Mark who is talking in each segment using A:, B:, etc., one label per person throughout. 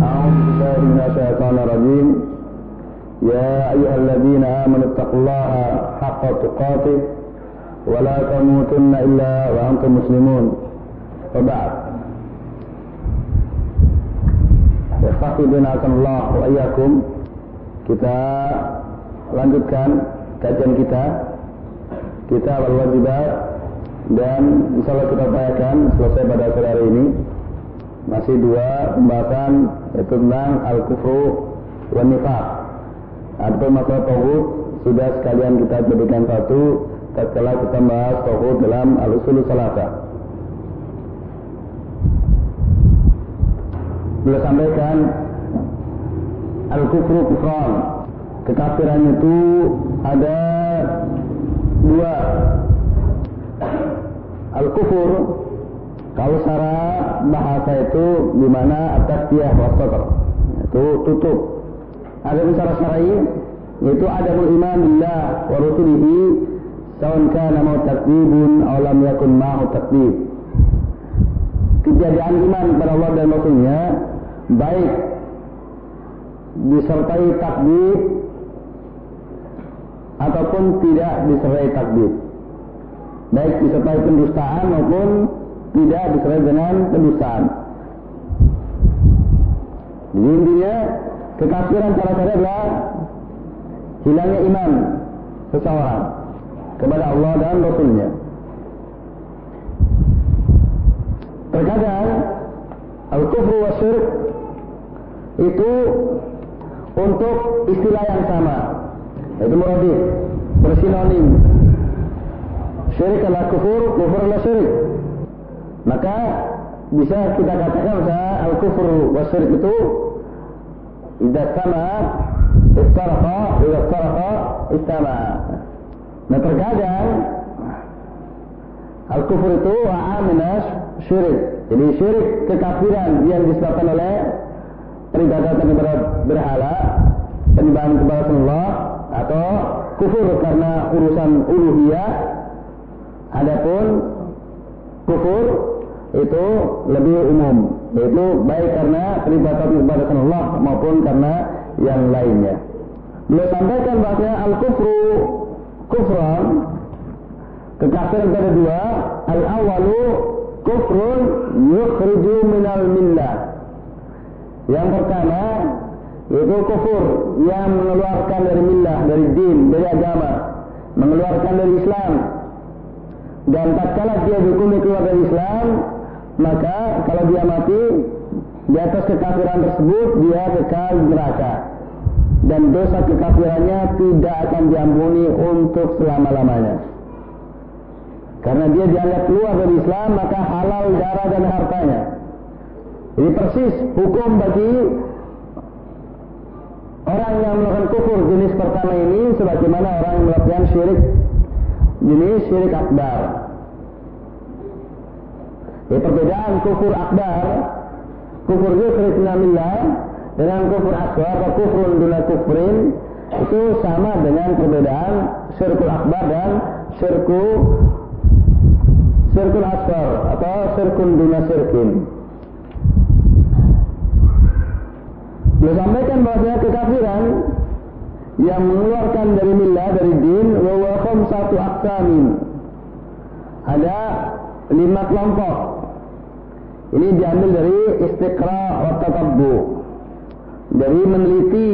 A: أعوذ بالله من الشيطان الرجيم يا أيها الذين آمنوا اتقوا الله حق تقاته ولا تموتن إلا وأنتم مسلمون وبعد Allah wa iyyakum kita lanjutkan kajian kita kita al-wajibat dan insyaallah kita upayakan selesai pada sore hari ini masih dua pembahasan yaitu tentang al-kufru wa nifaq. Ada masalah tauhid sudah sekalian kita jadikan satu tatkala kita bahas tauhid dalam al-usul salasa. Beliau sampaikan al-kufru kufran kekafiran itu ada dua. Al-kufur kalau secara bahasa itu di mana dia wasatr itu tutup. Ada secara syar'i yaitu ada iman billah wa rusulihi sawan kana mau takdibun aw yakun ma'hu takdib ketiadaan iman kepada Allah dan Rasulnya baik disertai takdir ataupun tidak disertai takdir baik disertai pendustaan maupun tidak disertai dengan pendustaan jadi intinya kekafiran salah satu adalah hilangnya iman seseorang kepada Allah dan Rasulnya. Terkadang al-kufru wa syirk itu untuk istilah yang sama itu muradif bersinonim. Syirik adalah kufur kufur adalah syirik maka bisa kita katakan bahwa al-kufur wa syirik itu idza sama istaraqa idza istaraqa istama nah terkadang al-kufur itu a'aminas syirik jadi syirik kekafiran yang disebabkan oleh peribadatan kepada berhala, penyembahan kepada Allah atau kufur karena urusan uluhiyah. Adapun kufur itu lebih umum, yaitu baik karena peribadatan kepada Allah maupun karena yang lainnya. Beliau sampaikan bahwa al-kufru kufran kekafiran ada dua, al-awalu kufrun yukhriju minal millah yang pertama yaitu kufur yang mengeluarkan dari millah, dari din, dari agama, mengeluarkan dari Islam. Dan tatkala dia dihukumi keluar dari Islam, maka kalau dia mati di atas kekafiran tersebut dia kekal di neraka. Dan dosa kekafirannya tidak akan diampuni untuk selama-lamanya. Karena dia dianggap keluar dari Islam, maka halal darah dan hartanya. Ini persis hukum bagi orang yang melakukan kufur jenis pertama ini sebagaimana orang yang melakukan syirik jenis syirik akbar. Ini perbedaan kufur akbar, kufur yusrik namillah dengan kufur akbar atau kufrun duna kufrin itu sama dengan perbedaan syirkul akbar dan syirku syirkul asgar atau syirkun duna syirkin. Beliau sampaikan bahwasanya kekafiran yang mengeluarkan dari milah dari din wa satu aksamin. Ada lima kelompok. Ini diambil dari istiqra wa tatabbu. Dari meneliti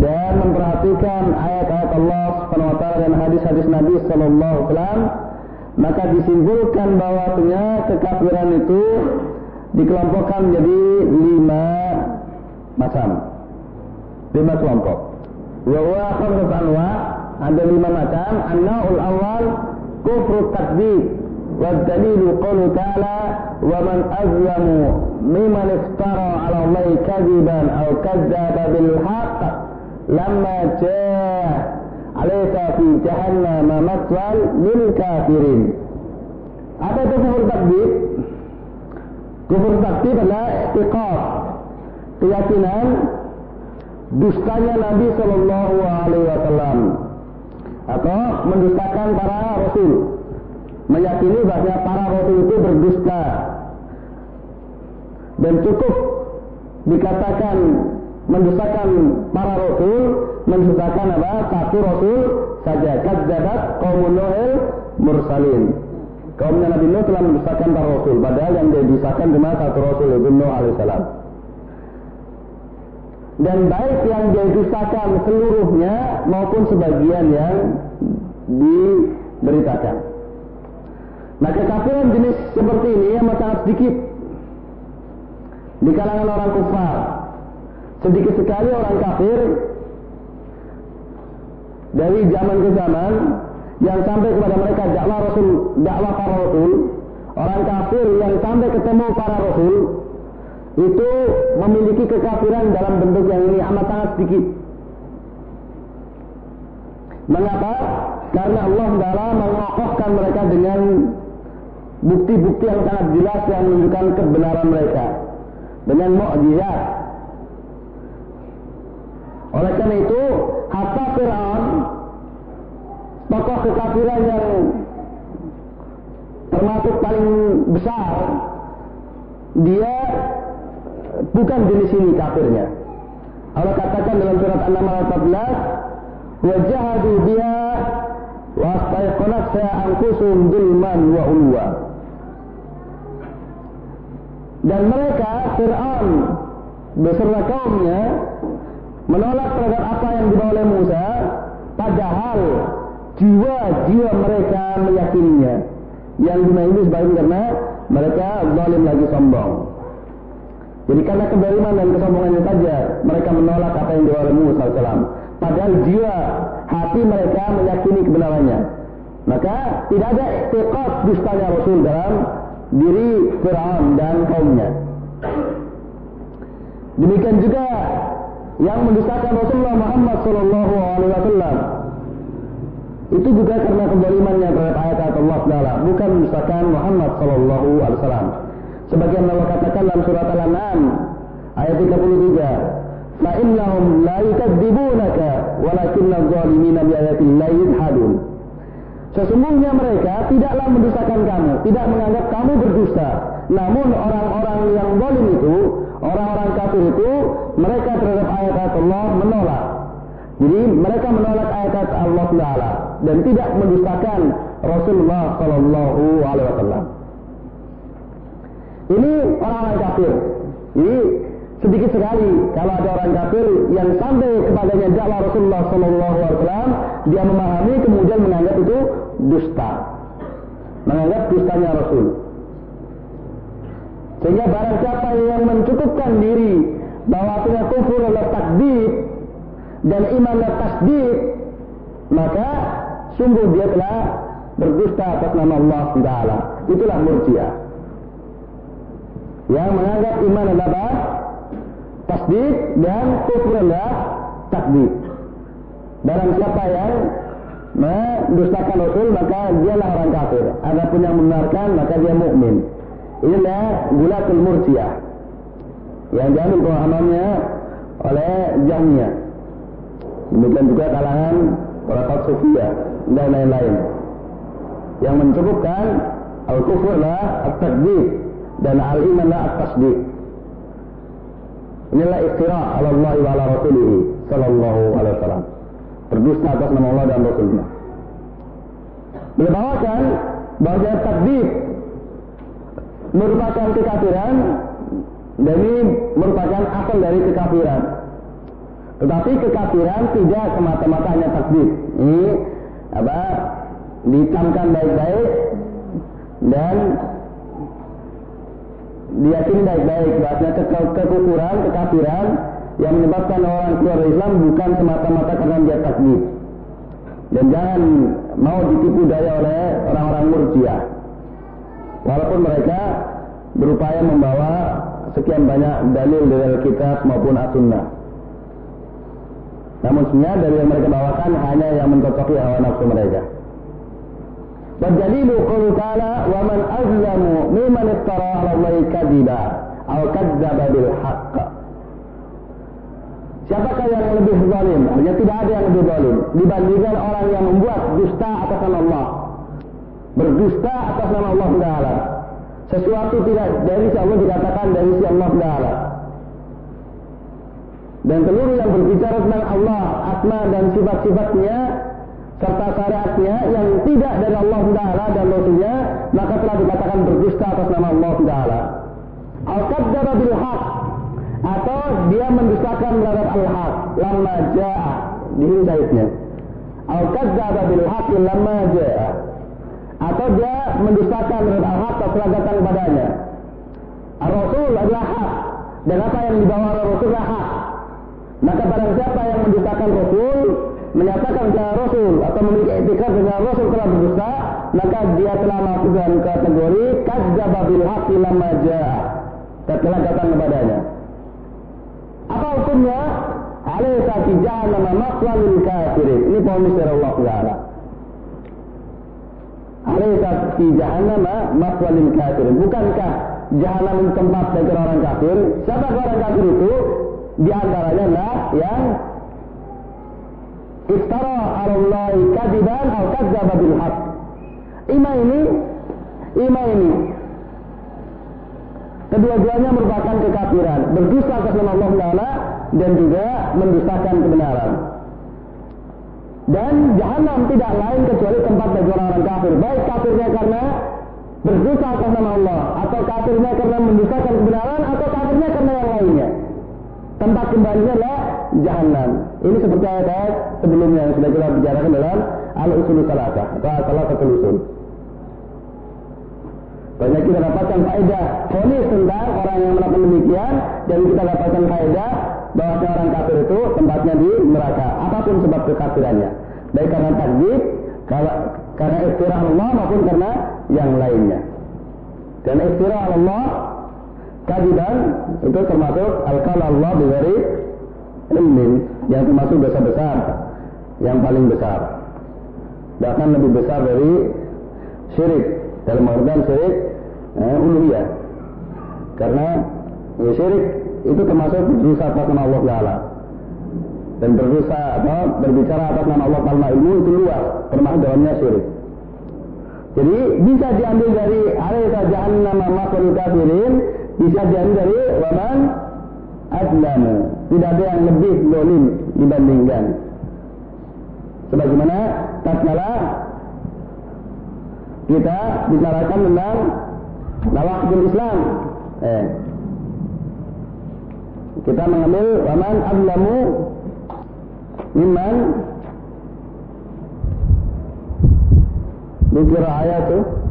A: dan memperhatikan ayat-ayat Allah Subhanahu wa taala dan hadis-hadis Nabi sallallahu alaihi wasallam maka disimpulkan bahwasanya kekafiran itu dikelompokkan menjadi lima macam. Lima kelompok. Wa huwa khamsat anwa, ada lima macam. An-naul awal kufru takdzib. والدليل قوله تعالى ومن أظلم ممن افترى على الله كذبا أو كذب بالحق لما جاء عليك في جهنم مثوى للكافرين apa itu kufur takdir? Kufur takdir adalah iqab keyakinan dustanya Nabi Shallallahu Alaihi Wasallam. Atau mendustakan para rasul. Meyakini bahwa para rasul itu berdusta. Dan cukup dikatakan mendustakan para rasul mendustakan apa? Satu rasul saja. Kadzabat kaum Nuh mursalin. Kaumnya Nabi Nuh telah mendustakan para rasul. Padahal yang didustakan cuma satu rasul itu Nuh alaihissalam dan baik yang didustakan seluruhnya maupun sebagian yang diberitakan. Nah kekafiran jenis seperti ini yang sangat sedikit di kalangan orang kufar. Sedikit sekali orang kafir dari zaman ke zaman yang sampai kepada mereka dakwah Rasul, dakwah para Rasul, orang kafir yang sampai ketemu para Rasul itu memiliki kekafiran dalam bentuk yang ini amat sangat sedikit. Mengapa? Karena Allah Taala mengokohkan mereka dengan bukti-bukti yang sangat jelas yang menunjukkan kebenaran mereka dengan mukjizat. Oleh karena itu, hatta Fir'aun tokoh kekafiran yang termasuk paling besar dia bukan jenis ini kafirnya. Allah katakan dalam surat An-Naml ayat 14, "Wa jahadu biha wa astayqanatha anfusuhum zulman wa ulwa." Dan mereka Fir'aun beserta kaumnya menolak terhadap apa yang dibawa oleh Musa padahal jiwa-jiwa mereka meyakininya yang di mana ini sebaliknya karena mereka zalim lagi sombong jadi karena kedoliman dan kesombongannya saja mereka menolak apa yang dibawa Musa SAW. Padahal jiwa hati mereka meyakini kebenarannya. Maka tidak ada iktikad dustanya Rasul dalam diri Fir'aun dan kaumnya. Demikian juga yang mendustakan Rasulullah Muhammad Sallallahu Alaihi Wasallam itu juga karena kedolimannya terhadap ayat-ayat Allah Taala, bukan mendustakan Muhammad Sallallahu Alaihi Wasallam. Sebagian Allah katakan dalam surat Al-An'am ayat 33, "Fa innahum la yukadzibunaka walakinna adh-dhalimina bi ayatillahi yajhadun." Sesungguhnya mereka tidaklah mendustakan kamu, tidak menganggap kamu berdusta. Namun orang-orang yang zalim itu, orang-orang kafir itu, mereka terhadap ayat-ayat Allah menolak. Jadi mereka menolak ayat-ayat Allah Taala dan tidak mendustakan Rasulullah Sallallahu Alaihi Wasallam. Ini orang-orang kafir. Ini sedikit sekali kalau ada orang kafir yang sampai kepadanya dakwah Rasulullah Sallallahu Alaihi Wasallam, dia memahami kemudian menganggap itu dusta, menganggap dustanya Rasul. Sehingga barang siapa yang mencukupkan diri bahwa punya kufur adalah takdir dan iman adalah tasdid, maka sungguh dia telah berdusta atas nama Allah Taala. Itulah murjiah yang menganggap iman adalah apa? Tasdik dan kufur adalah takdir. Barang siapa yang mendustakan Rasul maka dialah orang kafir. Adapun yang membenarkan maka dia mukmin. Inilah gulatul murjiah yang diambil pemahamannya oleh Jahmiyah. Demikian juga kalangan para Sufia dan lain-lain. Yang mencukupkan al-kufur adalah at-takdir dan al-iman la at-tasdiq. Inilah iftira ala Allah wa ala Rasulih sallallahu alaihi wasallam. Berdusta atas nama Allah dan Rasulnya. Beliau bawakan bahwa takdir merupakan kekafiran dan ini merupakan asal dari kekafiran. Tetapi kekafiran tidak semata-mata hanya takdir. Ini apa? Ditamkan baik-baik dan diyakini baik-baik bahasanya ke kekufuran, kekafiran yang menyebabkan orang keluar Islam bukan semata-mata karena dia takdir. Dan jangan mau ditipu daya oleh orang-orang murjiah. walaupun mereka berupaya membawa sekian banyak dalil dari Alkitab maupun As-Sunnah. Namun sebenarnya dari yang mereka bawakan hanya yang mencocoki hawa nafsu mereka. والدليل قوله تعالى ومن أظلم ممن افترى على الله كذبا أو كذب بالحق Siapakah yang lebih zalim? Artinya tidak ada yang lebih zalim dibandingkan orang yang membuat dusta atas nama Allah. Berdusta atas nama Allah Taala. Sesuatu tidak dari si Allah dikatakan dari si Allah Taala. Dan seluruh yang berbicara tentang Allah, asma dan sifat-sifatnya serta syariatnya yang tidak dari Allah Taala dan Rasulnya, maka telah dikatakan berdusta atas nama Allah Taala. Al-Qaddara bil haq atau dia mendustakan terhadap al-haq lama jaa di hidayatnya. Al-Qaddara bil haq lama jaa atau dia mendustakan terhadap al-haq setelah datang kepadanya. Al-Rasul adalah hak dan apa yang dibawa oleh Rasul adalah hak. Maka barang siapa yang mendustakan Rasul, menyatakan bahwa Rasul atau memiliki etika dengan Rasul telah berdusta, maka dia telah masuk dalam kategori kadzdzaba bil haqqi lamma datang kepadanya. Apa hukumnya? Alaysa fi jahannam maqwalul kafirin. Ini ponis dari Allah Taala. Alaysa fi jahannam maqwalul kafirin. Bukankah jahanam tempat bagi orang kafir? Siapa orang kafir itu? Di antaranya adalah yang iftara Allah kadiban atau kadzdzaba bil haq. Ima ini ima ini kedua-duanya merupakan kekafiran, berdusta atas nama Allah Taala dan juga mendustakan kebenaran. Dan jahanam tidak lain kecuali tempat bagi orang-orang kafir, baik kafirnya karena berdusta atas nama Allah atau kafirnya karena mendustakan kebenaran atau kafirnya karena yang lainnya. Tempat kembalinya adalah jahanam. Ini seperti ayat sebelumnya yang sudah kita bicarakan dalam al-usul salatah atau salah satu usul. Banyak kita dapatkan faedah fonis tentang orang yang melakukan demikian dan kita dapatkan faedah bahwa orang kafir itu tempatnya di neraka apa pun sebab kekafirannya baik karena takdir karena istirah Allah maupun karena yang lainnya dan istirah Allah kadiban itu termasuk al Allah dari ilmin yang termasuk dosa besar yang paling besar. Bahkan lebih besar dari syirik dalam artian syirik eh, uluhiyah. Karena ya, syirik itu termasuk dosa atas nama Allah Taala. Dan berdosa atau berbicara atas nama Allah Taala ilmu itu luas termasuk dalamnya syirik. Jadi bisa diambil dari alaiha jahannam masalul kafirin bisa diambil dari waman adlamu tidak ada yang lebih dolim dibandingkan. Sebagaimana tatkala kita bicarakan tentang nawakidul Islam. Eh. kita mengambil waman adlamu mimman? Dikira ayatu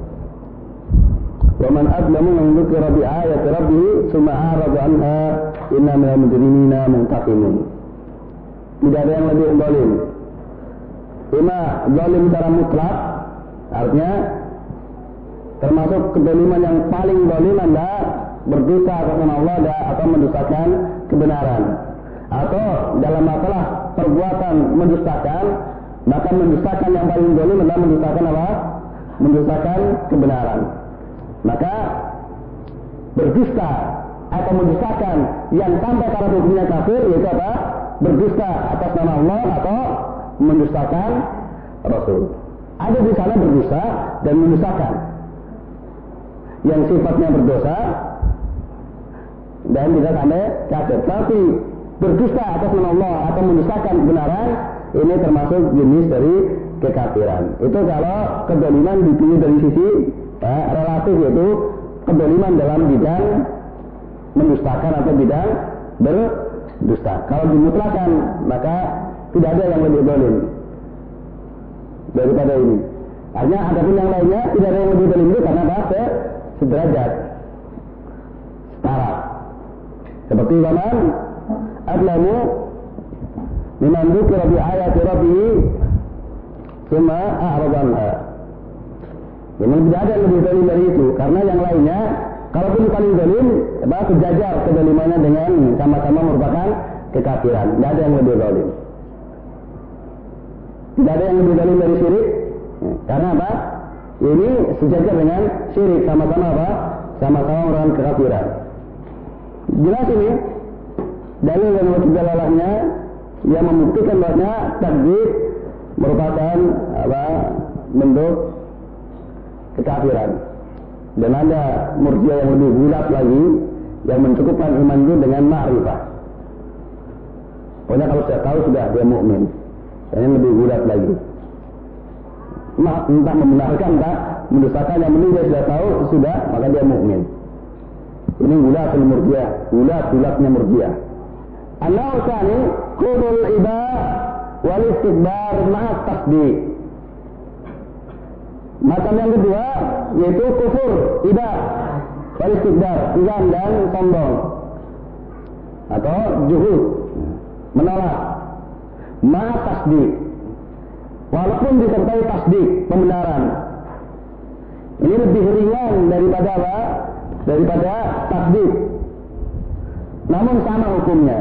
A: ومن أظلم من ذكر بآية ربه ثم أعرض عنها إنا من المجرمين منتقمون tidak ada yang lebih zalim Ima zalim secara mutlak artinya termasuk kedoliman yang paling zalim anda berdosa atas nama Allah atau mendustakan kebenaran atau dalam masalah perbuatan mendustakan maka mendustakan yang paling zalim adalah mendustakan apa? mendustakan kebenaran maka berdusta atau mendustakan yang sampai pada hukumnya kafir yaitu apa? Berdusta atas nama Allah atau mendustakan Rasul. Ada di sana berdusta dan mendustakan. Yang sifatnya berdosa dan tidak sampai kafir. Tapi berdusta atas nama Allah atau mendustakan kebenaran ini termasuk jenis dari kekafiran. Itu kalau kedoliman dipilih dari sisi ya, relatif yaitu kedoliman dalam bidang mendustakan atau bidang berdusta. Kalau dimutlakan maka tidak ada yang lebih dolim daripada ini. Hanya adapun yang lainnya tidak ada yang lebih dolim itu karena bahasa sederajat, setara. Seperti zaman adlamu mimman dzukira bi ayati rabbih thumma a'rada anha Memang tidak ada yang lebih zalim dari itu, karena yang lainnya, kalaupun paling zalim, apa sejajar kezalimannya dengan sama-sama merupakan kekafiran. Tidak ada yang lebih zalim. Tidak ada yang lebih zalim dari syirik. Karena apa? Ini sejajar dengan syirik sama-sama apa? Sama-sama merupakan kekafiran. Jelas ini dalil yang dalalahnya yang membuktikan bahwa takdir merupakan apa bentuk kekafiran. Dan ada murjia yang lebih bulat lagi yang mencukupkan iman itu dengan ma'rifah. Pokoknya kalau sudah tahu sudah dia mukmin. Dan lebih bulat lagi. Maaf, entah membenarkan tak mendustakan yang penting dia sudah tahu sudah maka dia mukmin. Ini bulat murjia, bulat bulatnya murjia. Anau sani kurul iba wal istikbar ma'at tasdik. Macam yang kedua yaitu kufur, iba, wal istikbar, enggan dan sombong. Atau juhud, menolak. Ma'at tasdik. Walaupun disertai tasdik, pembenaran. Ini lebih ringan daripada apa? Daripada tasdik. Namun sama hukumnya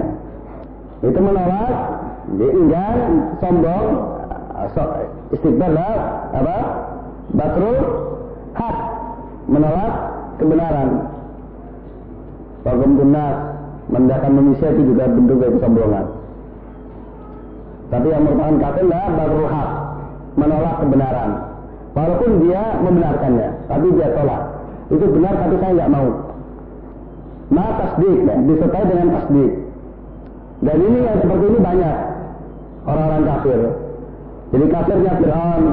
A: itu menolak dia enggan sombong istighfar apa batrul hak menolak kebenaran Walaupun tunas mendakan manusia itu juga bentuk dari kesombongan. Tapi yang merupakan kafir adalah batrul hak menolak kebenaran. Walaupun dia membenarkannya, tapi dia tolak. Itu benar tapi saya nggak mau. Ma tasdik ya, disertai dengan tasdik. Dan ini yang seperti ini banyak orang-orang kafir. Jadi kafirnya Fir'aun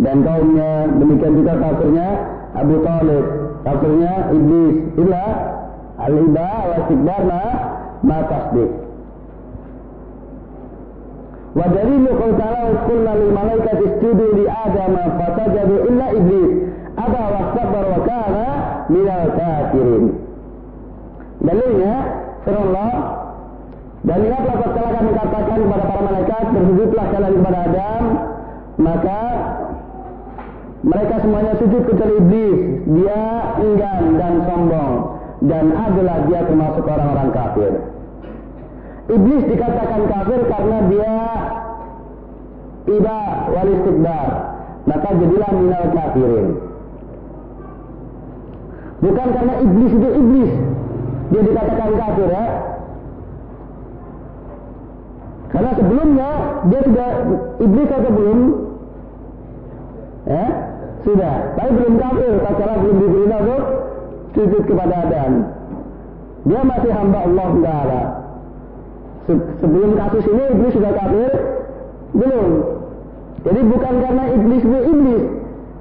A: dan kaumnya, demikian juga kafirnya Abu Talib, kafirnya Iblis. Itulah al-iba wa istikbar ma, tasdik. Wa dalilu qaul ta'ala qulna lil malaikati isjudu li adama fasajadu illa iblis aba wastakbar wa kana minal kafirin. Dalilnya firman Allah dan ingatlah tatkala kami katakan kepada para malaikat bersujudlah kalian kepada Adam maka mereka semuanya sujud kecuali iblis. Dia enggan dan sombong. Dan adalah dia termasuk orang-orang kafir. Iblis dikatakan kafir karena dia tidak wal istikbar. Maka jadilah minal kafirin. Bukan karena iblis itu iblis. Dia dikatakan kafir ya. Karena sebelumnya dia sudah iblis atau belum? Ya, sudah. Tapi belum kafir, tatkala belum diberi untuk sujud kepada Adam. Dia masih hamba Allah Taala. Se sebelum kasus ini iblis sudah kafir? Belum. Jadi bukan karena iblis itu iblis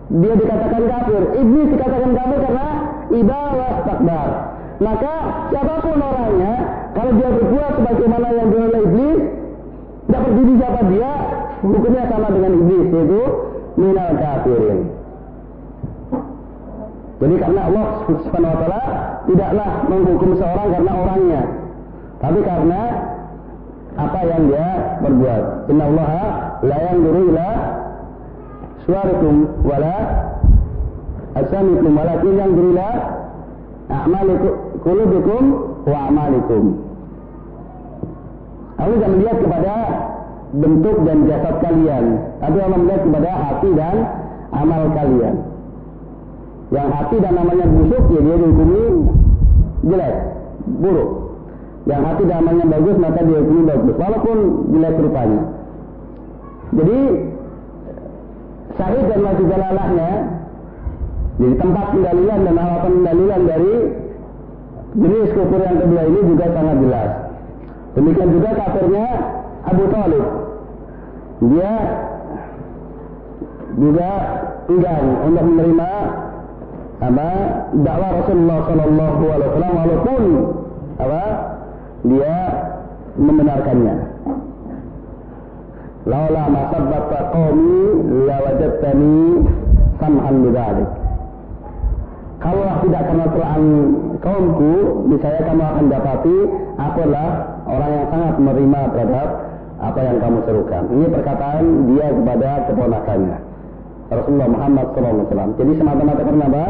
A: dia dikatakan kafir. Iblis dikatakan kafir karena ibadah takbar. Maka siapa pun orangnya, kalau dia berbuat sebagaimana yang dilakukan oleh iblis, tidak peduli siapa dia, hukumnya sama dengan iblis, yaitu minal kafirin. Jadi karena Allah Subhanahu wa taala tidaklah menghukum seorang karena orangnya, tapi karena apa yang dia perbuat. Inna Allah la yanzuru ila suarikum wala asamikum walakin yanzuru ila a'malikum wa a'malikum. Allah tidak melihat kepada bentuk dan jasad kalian, tapi Allah melihat kepada hati dan amal kalian. Yang hati dan amalnya busuk, ya dia dihukumi jelek, buruk. Yang hati dan amalnya bagus, maka dia dihukumi bagus, walaupun jelek rupanya. Jadi sahih dan masih jalalahnya jadi tempat pendalilan dan alasan pendalilan dari jenis kufur yang kedua ini juga sangat jelas. Demikian juga kafirnya Abu Talib. Dia juga enggan untuk menerima apa dakwah Rasulullah Shallallahu Alaihi Wasallam walaupun apa dia membenarkannya. Laula masabbata qaumi lawajadtani sam'an bidzalik. Kalau tidak karena celahan kaumku, misalnya kamu akan dapati aku adalah orang yang sangat menerima terhadap apa yang kamu serukan. Ini perkataan dia kepada keponakannya. Rasulullah Muhammad SAW. Jadi semata-mata karena?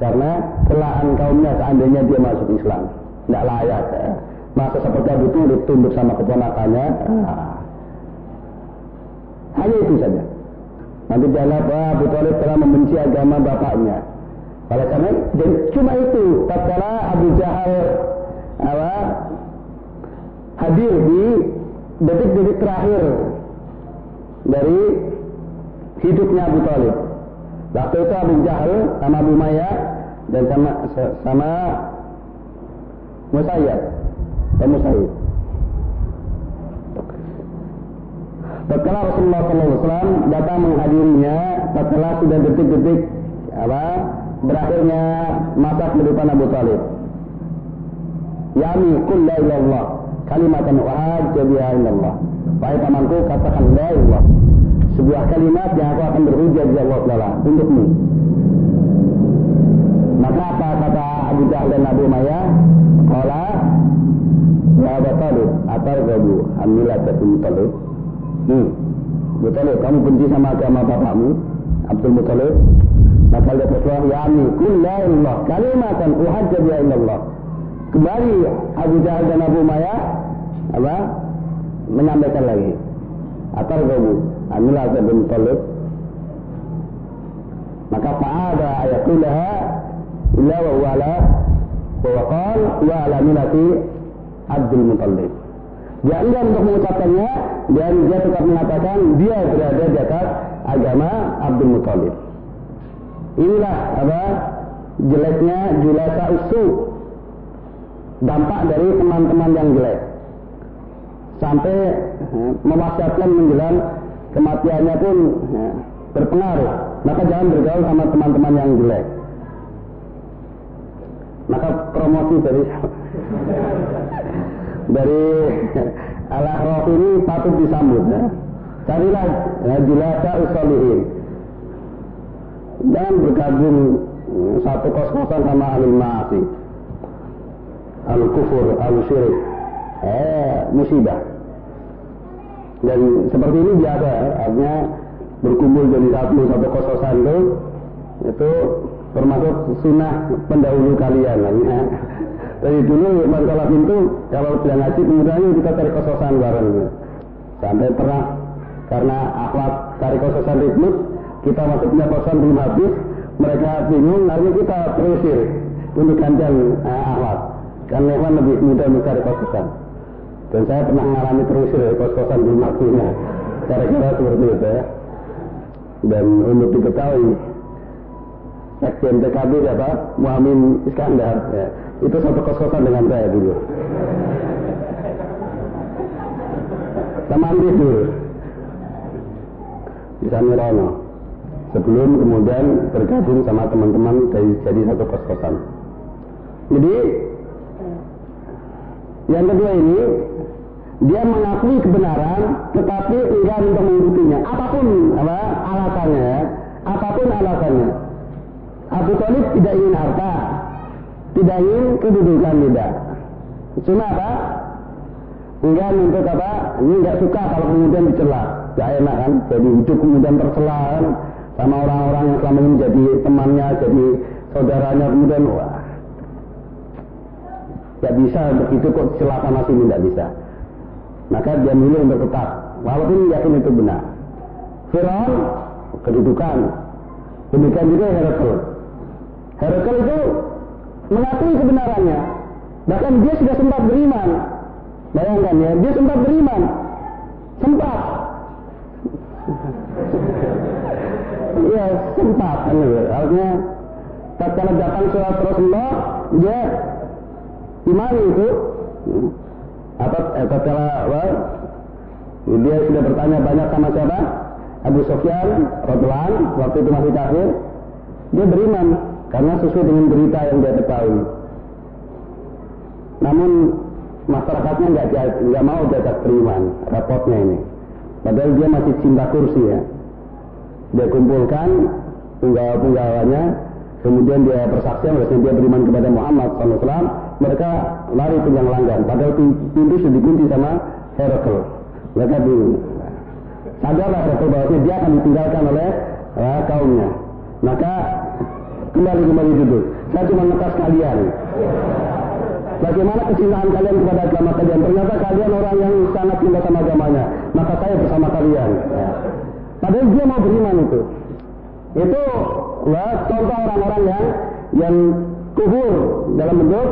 A: Karena celaan kaumnya seandainya dia masuk Islam. Tidak layak. Ya. Masa seperti Talib tunduk sama keponakannya. Nah. Hanya itu saja. Nanti jangan apa Abu Talib telah membenci agama bapaknya. Oleh karena dan cuma itu tatkala Abu Jahal apa hadir di detik-detik terakhir dari hidupnya Abu Talib. Waktu itu Abu Jahal sama Abu Maya dan sama sama Musayyad dan Musayyid. Tatkala Rasulullah SAW datang menghadirinya, tatkala sudah detik-detik apa berakhirnya masa kehidupan Abu Talib. Yami kul la ilallah kalimatan wahajja biha Allah. Wahai pamanku katakan la ilallah sebuah kalimat yang aku akan berhujah di Allah Taala untukmu. Maka apa kata Abu Jahal dan Abu Maya? Kala Ya Abu Talib, atar gabu, amilah satu Talib. Hmm. Abu kamu benci sama agama bapakmu, Abdul Muttalib. Maka dia bersuara, Ya Ami, kul la ilallah, kalimatan uhajja biha Allah. Kembali Abu Jahal dan Abu Maya, apa? Menyampaikan lagi. Atar gabu, amilah bin Talib. Maka fa'ada ayatulaha illa wa wala wa qal wa ala milati Abdul Muttalib. Dia enggan untuk mengucapkannya dan dia tetap mengatakan dia berada di atas agama Abdul Muttalib. Inilah apa? Jeleknya julasa usu. Dampak dari teman-teman yang jelek. Sampai eh, mewasiatkan menjelang kematiannya pun ya, berpengaruh. Maka jangan bergaul sama teman-teman yang jelek. Maka promosi dari dari ala roh ini patut disambut ya. Carilah ya, julasa usolihin. Jangan bergabung ya, satu kos-kosan sama ahli maasi. Al kufur, al syirik. Eh, musibah. Dan seperti ini biasa, artinya berkumpul jadi satu satu kososan itu itu termasuk sunnah pendahulu kalian ya. Dari dulu masalah itu kalau sudah ngaji kemudian kita cari kososan bareng. Sampai pernah karena akhlak cari kososan ritmus kita masuknya kosan belum habis mereka bingung lalu kita terusir untuk gantian eh, akhlak karena lebih mudah mencari kososan. Dan saya pernah mengalami terusir dari kos-kosan di waktunya. Kira-kira seperti itu ya. Dan untuk diketahui, Sekjen PKB siapa? Muhammad Iskandar. Ya. Itu satu kos-kosan dengan saya dulu. Teman tidur. Di Samirono. Sebelum kemudian bergabung sama teman-teman dari jadi satu kos-kosan. Jadi yang kedua ini dia mengakui kebenaran tetapi enggan untuk mengikutinya. Apa pun apa alasannya apa pun alasannya. Abu Talib tidak ingin harta tidak ingin kedudukan tidak cuma apa? Enggan untuk apa? Ini nggak suka kalau kemudian dicela. Gak enak kan? Jadi hidup kemudian tercela kan? Sama orang-orang yang selama ini jadi temannya jadi saudaranya kemudian wah. Tidak bisa begitu kok celah sana sini tidak bisa. Maka dia milih untuk tetap, walaupun yakin itu benar. Fir'aun kedudukan. Demikian juga Herakl. Herakl itu mengakui kebenarannya. Bahkan dia sudah sempat beriman. Bayangkan ya, dia sempat beriman. Sempat. Iya, sempat. Artinya, tatkala datang surat Rasulullah, dia iman itu apa eh, tatkala dia sudah bertanya banyak sama siapa? Abu Sofyan Radwan waktu itu masih kafir. Dia beriman karena sesuai dengan berita yang dia ketahui. Namun masyarakatnya nggak nggak mau diajak beriman rapotnya ini. Padahal dia masih cinta kursi ya. Dia kumpulkan penggawa-penggawanya kemudian dia bersaksi bahwasanya dia beriman kepada Muhammad SAW mereka lari yang langgan padahal pintu sudah dikunci sama Herakl mereka bingung sadarlah Herakl bahwa dia akan ditinggalkan oleh ya, kaumnya. Maka kembali kembali duduk. Saya cuma ngekas kalian. Bagaimana kecintaan kalian kepada agama kalian? Ternyata kalian orang yang sangat cinta sama agamanya. Maka saya bersama kalian. Padahal dia mau beriman itu. Itu ya, contoh orang-orang yang yang kufur dalam bentuk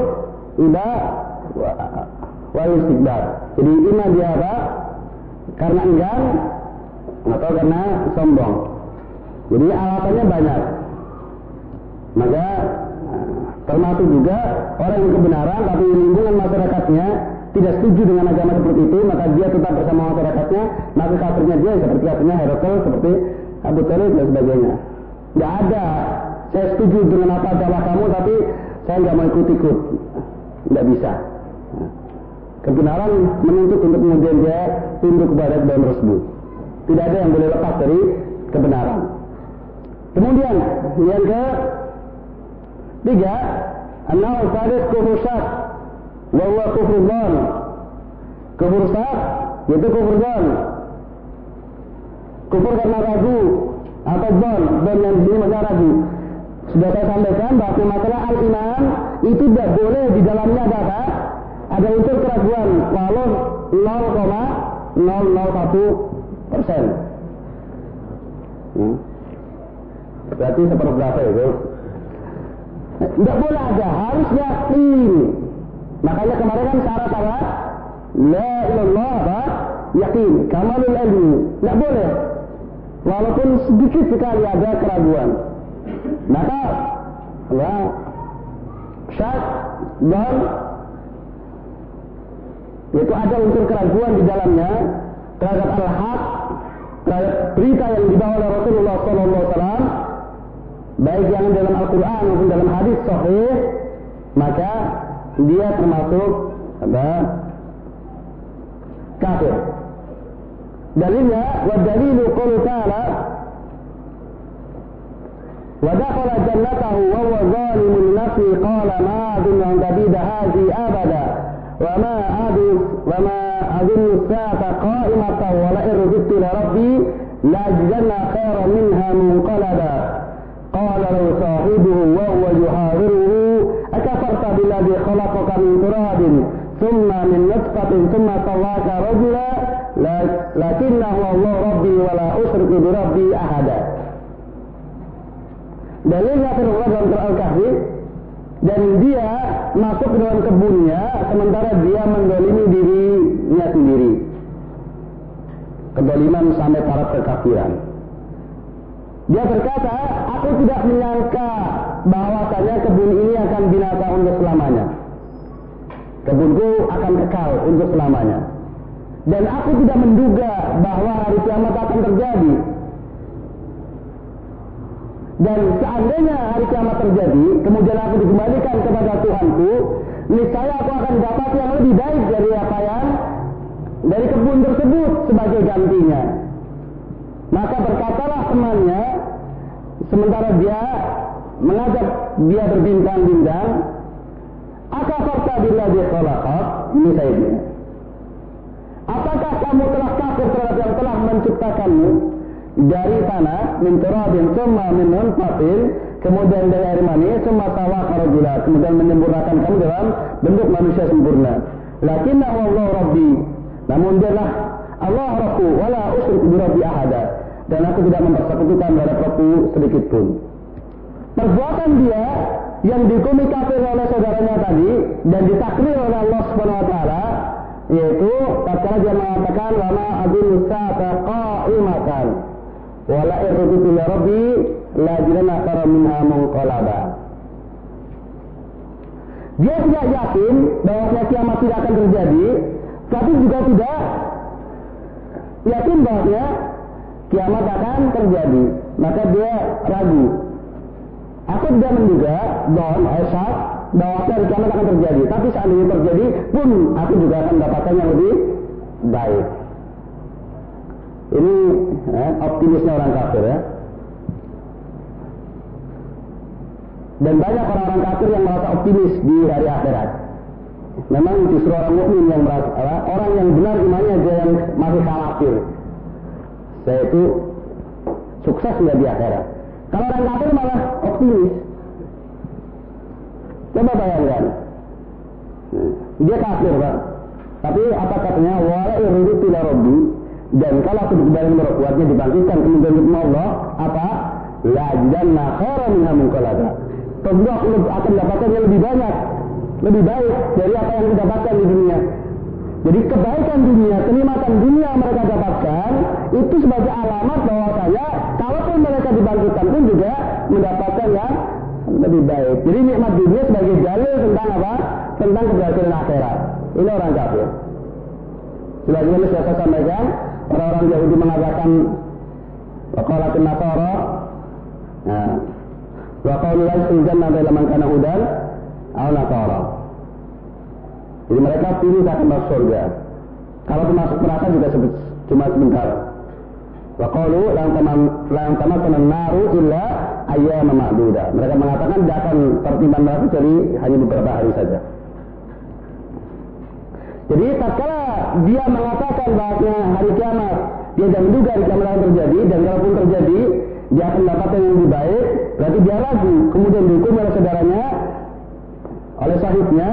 A: iba wal istikbar. Jadi iman dia apa? Karena enggan atau karena sombong. Jadi alasannya banyak. Maka termasuk juga orang yang kebenaran tapi lingkungan masyarakatnya tidak setuju dengan agama seperti itu, maka dia tetap bersama masyarakatnya, maka kafirnya dia seperti kafirnya Herakl, seperti Abu Talib dan sebagainya. Tidak ada. Saya setuju dengan apa dakwah kamu, tapi saya nggak mau ikut-ikut. Tidak bisa. Kebenaran menuntut untuk kemudian dia tunduk kepada dalam tersebut. Tidak ada yang boleh lepas dari kebenaran. Kemudian yang ke tiga, anau sadis kufur bahwa kufur dzan. Kufur yaitu kufur karena ragu atau dzan, dan yang di ragu. Sudah saya sampaikan bahwa masalah al-iman itu tidak boleh di dalamnya ada apa? Ada unsur keraguan walau 0,001 persen. Hmm. Berarti seperberapa itu? Tidak boleh ada, harus yakin. Makanya kemarin kan syarat apa? La ilallah apa? Yakin. Kamalul ilmi. Tidak boleh. Walaupun sedikit sekali ada keraguan. Maka ya syak dan itu ada unsur keraguan di dalamnya terhadap al-haq terhadap berita yang dibawa oleh Rasulullah SAW baik yang dalam Al-Quran maupun dalam hadis sahih maka dia termasuk apa kafir. Dalilnya wa dalilu qul ta'ala ودخل جنته وهو ظالم لنفسه. قال ما أظن أن تبيد هذه أبدا. وما أظن وما أظن الساعة قائمة ولئن رددت إلى ربي لأجدن خيرا منها منقلبا. قال له صاحبه وهو يحاوره أكفرت بالذي خلقك من تراب ثم من نطفة ثم سواك رجلا لكنه الله ربي ولا أشرك بربي أحدا. Dalilnya terdapat dalam Quran Kahfi dan dia masuk ke dalam kebunnya sementara dia mendolimi dirinya sendiri. Kedoliman sampai taraf kekafiran. Dia berkata, aku tidak menyangka bahwasanya kebun ini akan binasa untuk selamanya. Kebunku akan kekal untuk selamanya. Dan aku tidak menduga bahwa hari kiamat akan terjadi. Dan seandainya hari kiamat terjadi, kemudian aku dikembalikan kepada Tuhanku, niscaya aku akan dapat yang lebih baik dari apa yang dari kebun tersebut sebagai gantinya. Maka berkatalah temannya, sementara dia mengajak dia berbincang-bincang, Akafarta billadhi khalaqat? Ini saya. Apakah kamu telah kafir terhadap yang telah menciptakanmu dari tanah, min turabin, summa min kemudian dari air mani, summa sawa karajula, kemudian menyempurnakan kamu dalam bentuk manusia sempurna. Lakinna Allah Rabbi. Namun dialah Allah Rabbu, wala usrik bi Rabbi ahada. Dan aku tidak mempersekutukan pada Rabbu sedikit pun. Perbuatan dia yang dihukumi kafir oleh saudaranya tadi dan ditakdir oleh Allah Subhanahu wa taala yaitu tatkala dia mengatakan wama adil sa'ata wala irrutu ila rabbi la jirana khara minha munqalaba dia tidak yakin bahwa kiamat tidak akan terjadi tapi juga tidak yakin bahwa kiamat akan terjadi maka dia ragu Aku tidak menduga bahwa Aisyah bahwa hari kiamat akan terjadi. Tapi seandainya terjadi pun aku juga akan mendapatkan yang lebih baik. Ini eh, optimisnya orang kafir ya. Dan banyak orang-orang kafir yang merasa optimis di hari akhirat. Memang justru orang mukmin yang merasa, orang yang benar imannya aja yang masih khawatir. Saya itu sukses dia di akhirat. Kalau orang kafir malah optimis. Coba bayangkan. Dia kafir, Pak. Tapi apa katanya? Wala iridu ila rabbi dan kalau aku kembali merekuatnya dibangkitkan kemudian untuk Allah apa? La janna khairan minha munqalaba. Tentu aku akan mendapatkan yang lebih banyak, lebih baik dari apa yang didapatkan di dunia. Jadi kebaikan dunia, kenikmatan dunia mereka dapatkan itu sebagai alamat bahwa saya kalaupun mereka dibangkitkan pun juga mendapatkan yang lebih baik. Jadi nikmat dunia sebagai jalur tentang apa? Tentang keberhasilan akhirat. Ini orang kafir. Sudah saya sampaikan, orang-orang Yahudi mengatakan waqalatin nasara nah, wa qalu la jannah illa man kana hudan aw nasara. Jadi mereka pilih akan masuk surga. Kalau masuk neraka juga cuma sebentar. Wa qalu lan tamam lan tamassana naru illa ayyama ma'duda. Mereka mengatakan tidak akan tertimpa neraka jadi hanya beberapa hari saja. Jadi tatkala dia mengatakan bahwa hari kiamat dia jangan menduga hari kiamat akan terjadi dan kalaupun terjadi dia akan mendapatkan yang lebih baik, berarti dia ragu. Kemudian dihukum oleh saudaranya, oleh sahibnya.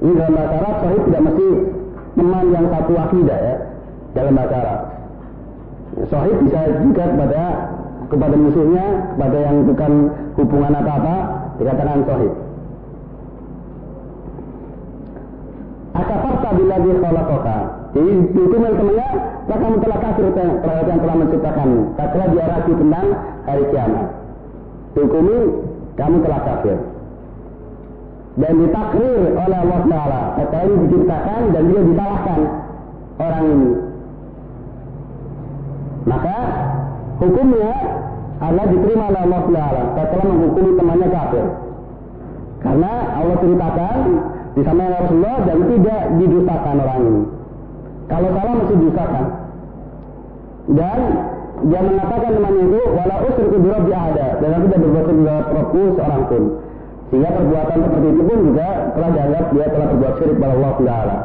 A: Ini dalam bahasa Arab sahib tidak mesti teman yang satu akidah ya dalam bahasa Arab. Sahib bisa juga kepada kepada musuhnya, kepada yang bukan hubungan apa-apa, dikatakan sahib. Akafarta bila dia khalaqaka. Jadi itu temannya, maka kamu telah kafir terhadap yang telah menciptakanmu. Tatkala dia ragu tentang hari kiamat. Dihukumi kamu telah kafir. Dan ditakrir oleh Allah Taala. Tatkala ini diciptakan dan dia disalahkan orang ini. Maka hukumnya adalah diterima oleh Allah Taala. Tatkala menghukumi temannya kafir. Karena Allah ceritakan disampaikan Rasulullah dan tidak didustakan orang ini. Kalau salah mesti didustakan. Dan dia mengatakan temannya itu wala usriku bi ada dan aku tidak berbuat dengan Robku seorang pun. Sehingga perbuatan seperti itu pun juga telah dianggap dia telah berbuat syirik kepada Allah Taala.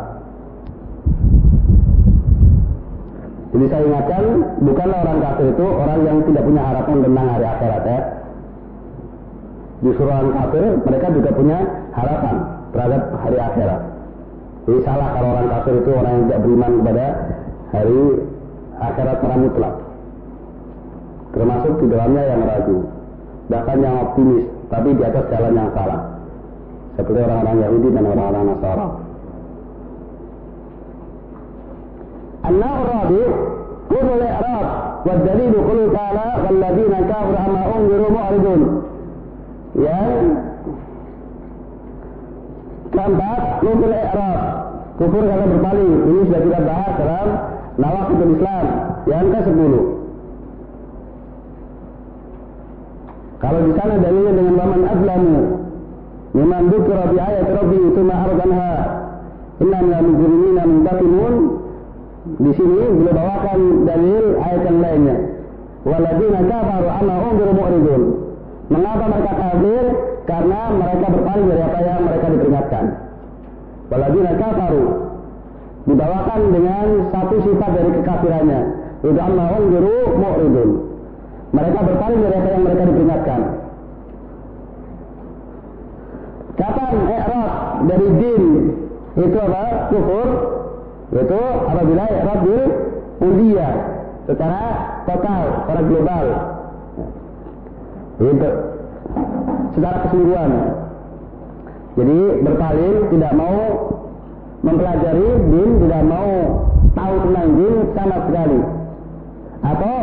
A: Jadi saya ingatkan, bukanlah orang kafir itu orang yang tidak punya harapan tentang hari akhirat ya. Justru orang kafir mereka juga punya harapan terhadap hari akhirat. Jadi salah kalau orang kafir itu orang yang tidak beriman kepada hari akhirat secara mutlak. Termasuk di dalamnya yang ragu. Bahkan yang optimis, tapi di atas jalan yang salah. Seperti orang-orang Yahudi dan orang-orang Nasara. النوع الرابع كل الإعراب والدليل قوله تعالى والذين كفروا عما أنذروا معرضون yang Keempat, kufur i'rab. Kufur karena berpaling. Ini sudah kita bahas dalam Nawakidul Islam yang ke-10. Kalau di sana dalilnya dengan waman azlamu mimman dzukira bi ayati rabbi tsumma ardanha inna minal mujrimina muntaqimun di sini beliau bawakan dalil ayat yang lainnya waladina kafaru amma unziru mu'ridun mengapa mereka kafir karena mereka berpaling dari apa yang mereka diperingatkan. Waladina kafaru dibawakan dengan satu sifat dari kekafirannya. Itu annahum juru mu'ridun. Mereka berpaling dari apa yang mereka diperingatkan. Kapan i'rad dari din itu apa? Kufur. Itu apabila i'rad bil secara total, secara global. Itu secara keseluruhan. Jadi berpaling tidak mau mempelajari din, tidak mau tahu tentang din sama sekali. Atau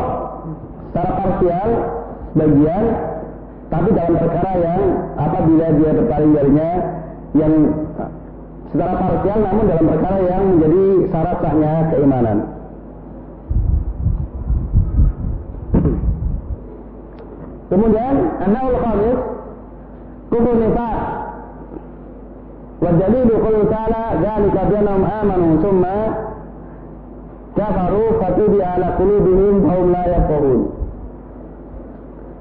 A: secara parsial bagian tapi dalam perkara yang apabila dia berpaling darinya yang secara parsial namun dalam perkara yang menjadi syarat sahnya keimanan. Kemudian an-naul khamis kufur nifaq. Qul ta'ala dzalika bi annahum amanu thumma kafaru fatubi ala qulubihim hum la yafqahun.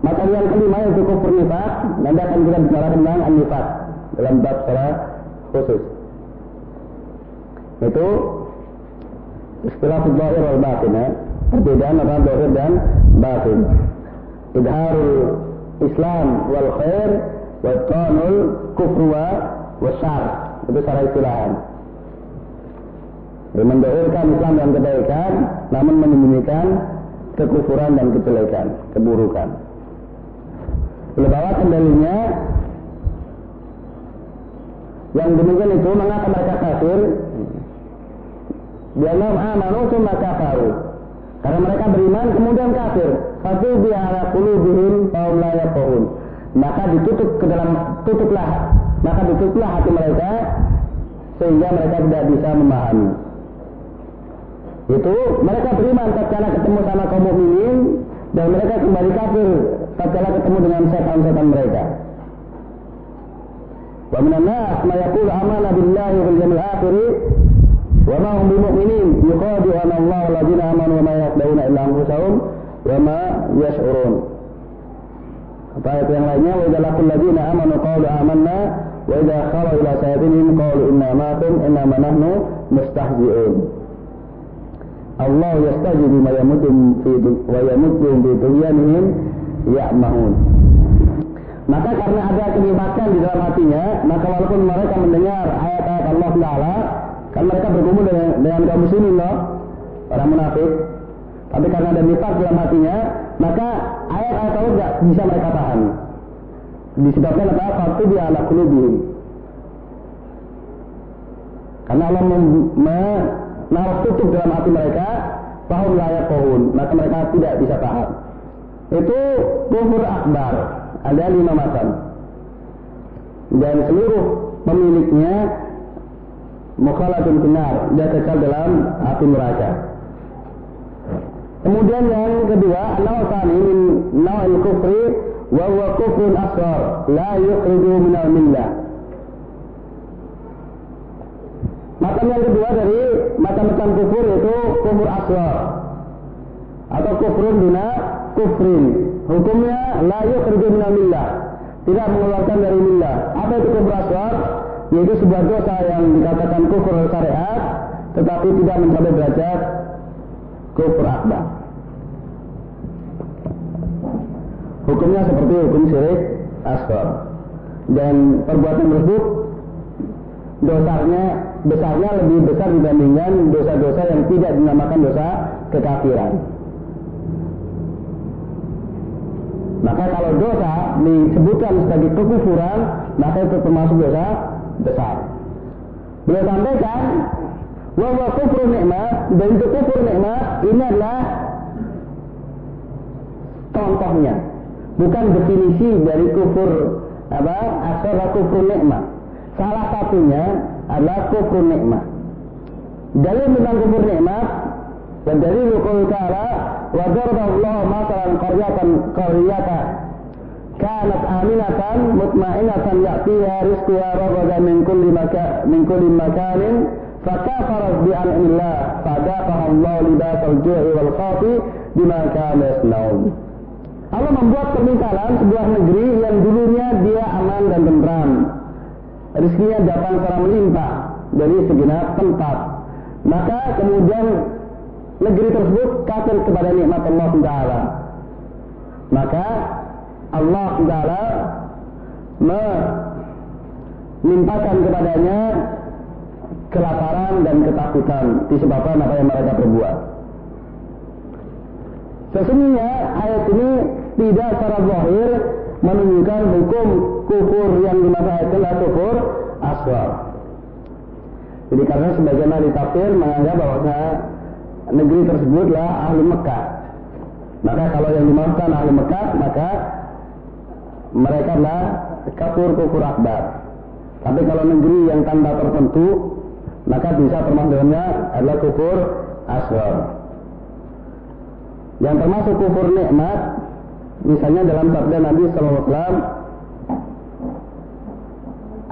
A: Maka yang kelima yaitu kufur nifaq, nanti akan kita bicara tentang an-nifaq dalam bab secara khusus. Itu istilah zahir wal batin ya. Perbedaan antara zahir dan batin. Idharul Islam wal khair wa tanul kufru wa syar itu secara istilahan mendahulukan Islam dan kebaikan namun menyembunyikan kekufuran dan kejelekan keburukan Beliau bawa kendalinya yang demikian itu mengapa mereka kafir Biarlah amanu summa kafaru. Karena mereka beriman kemudian kafir. Tapi Fasibi ala qulubihim kaum la pohon, Maka ditutup ke dalam tutuplah, maka ditutuplah hati mereka sehingga mereka tidak bisa memahami. Itu mereka beriman tatkala ketemu sama kaum mukminin dan mereka kembali kafir tatkala ketemu dengan setan-setan mereka. Wa minan nas may yaqulu amanna billahi wal yawmil akhir wa ma hum bimu'minin yuqadi'una Allah alladziina aamanu wa ma illa anfusahum wama yash'urun. Kata ayat yang lainnya? Wa idza laqul ladina amanu qalu amanna wa idza khalu ila sayatinihim qalu inna ma'akum inna ma nahnu mustahzi'un. Allah yastaji bima yamutum fi wa yamutum bi dunyanihim ya'mahun. Maka karena ada kenikmatan di dalam hatinya, maka walaupun mereka mendengar ayat-ayat Allah Taala, kan mereka bergumul dengan, dengan kaum muslimin loh, para munafik, tapi karena ada nifak dalam hatinya, maka ayat-ayat Allah tidak bisa mereka pahami. Disebabkan apa? Faktu dia ala kulubihim. Karena Allah menaruh tutup dalam hati mereka, paham layak pohon, maka mereka tidak bisa paham. Itu kufur akbar. Ada lima macam. Dan seluruh pemiliknya mukhalatun benar dia kekal dalam api neraka kemudian yang kedua nautani min nawil kufri wa huwa kufrun asghar la yukhriju minal millah Macam yang kedua dari macam-macam kufur itu kufur asghar atau kufrun dina kufrin. Hukumnya la yukhriju minal millah, tidak mengeluarkan dari millah. Apa itu kufur yaitu sebuah dosa yang dikatakan kufur syariat tetapi tidak mencapai derajat kufur akbar. Hukumnya seperti hukum syirik asghar. Dan perbuatan tersebut dosanya besarnya lebih besar dibandingkan dosa-dosa yang tidak dinamakan dosa kekafiran. Maka kalau dosa disebutkan sebagai kekufuran, maka itu termasuk dosa besar. Beliau sampaikan bahwa kufur nikmat dan itu kufur nikmat ini adalah contohnya, bukan definisi dari kufur apa asal kufur nikmat. Salah satunya adalah kufur nikmat. Dalil tentang kufur nikmat dan dari qaul ta'ala wa Allah masalan qaryatan qaryatan kanat aminatan mutmainatan ya'tiha rizquha ragadan min kulli maka min kulli makanin bi an'illah fadaqaha Allah libasal ju'i wal khawfi bima kanu yasnaun Allah membuat pernikahan sebuah negeri yang dulunya dia aman dan tentram. Rizkinya datang secara melimpah dari segenap tempat. Maka kemudian negeri tersebut kafir kepada nikmat Allah Taala. Maka Allah Taala melimpahkan kepadanya kelaparan dan ketakutan disebabkan apa yang mereka perbuat. Sesungguhnya ayat ini tidak secara zahir menunjukkan hukum kufur yang dimaksud ayat adalah kufur aswar. Jadi karena sebagian ahli tafsir menganggap bahwa negeri tersebutlah ahli Mekah. Maka kalau yang dimaksudkan ahli Mekah, maka mereka adalah kafir kufur akbar. Tapi kalau negeri yang tanda tertentu, maka bisa termasuk adalah kufur asghar. Yang termasuk kufur nikmat, misalnya dalam sabda Nabi Wasallam,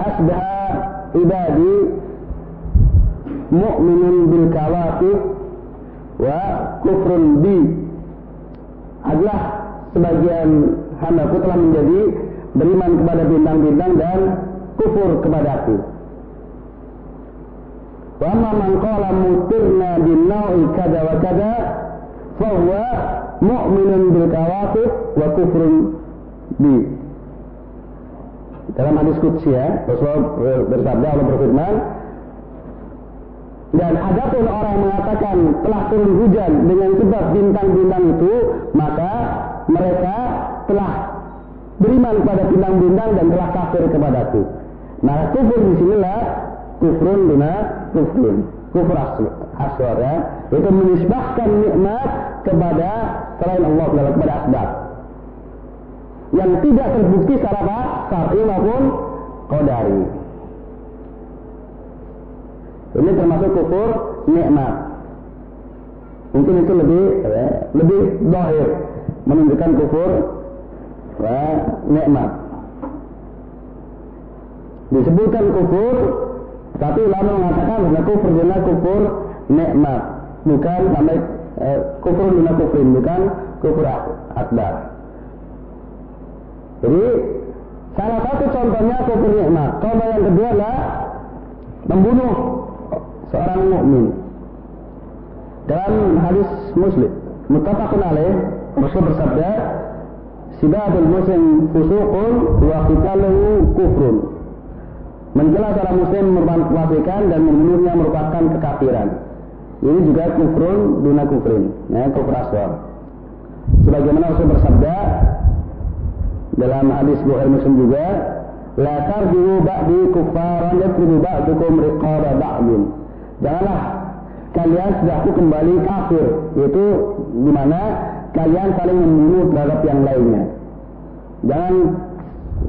A: asbah ibadi mu'minun bil kawakib wa kufrun bi adalah sebagian hambaku telah menjadi beriman kepada bintang-bintang dan kufur kepadaku. Wa qala mutirna bin naui kada fahuwa mu'minun bil kawakib wa kufrun bi. Dalam hadis kudsi ya Rasulullah bersabda Allah berfirman dan adapun orang yang mengatakan telah turun hujan dengan sebab bintang-bintang itu maka mereka telah beriman kepada bintang-bintang dan telah kafir kepadaku. Maka kufur di sinilah kufrun duna kufrun kufur aswar ya itu menisbahkan nikmat kepada selain Allah kepada asbab yang tidak terbukti secara apa? Syar'i maupun qadari. Ini termasuk kufur nikmat. Mungkin itu lebih ya, lebih dohir menunjukkan kufur ya, nikmat. Disebutkan kufur, tapi ulama mengatakan bahwa kufur dina kufur nikmat, bukan sampai eh, kufur dina kufrin, bukan kufur akbar. Jadi salah satu contohnya kufur nikmat. Contoh yang kedua adalah membunuh seorang mukmin. Dalam hadis Muslim, muttafaqun alaih, Rasul bersabda, "Sibabul muslim fusuqun wa qitaluhu kufrun." Mencela seorang muslim merupakan dan membunuhnya merupakan kekafiran. Ini juga kufrun duna kufrin, ya, kufur aswar. Sebagaimana Rasul bersabda, dalam hadis Bukhari Muslim juga la tarji'u ba'di kuffaran yadribu ba'dukum riqaba ba'din janganlah kalian aku kembali kafir yaitu di mana kalian saling membunuh terhadap yang lainnya jangan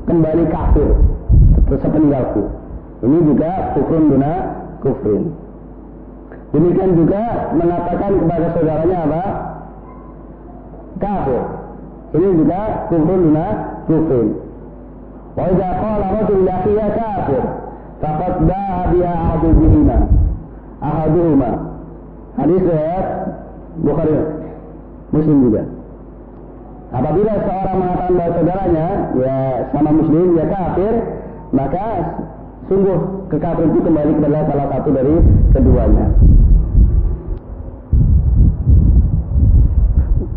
A: kembali kafir sepeninggalku ini juga kufrun duna kufrin demikian juga mengatakan kepada saudaranya apa kafir ini juga kufrun duna kufrin. Wa idza qala rajul laqiya kafir faqad ba'a biha ahaduhuma. Ahaduhuma. Hadis riwayat Bukhari Muslim juga. Apabila seorang mengatakan bahwa saudaranya ya sama muslim ya kafir, maka sungguh kekafiran itu kembali kepada salah satu dari keduanya.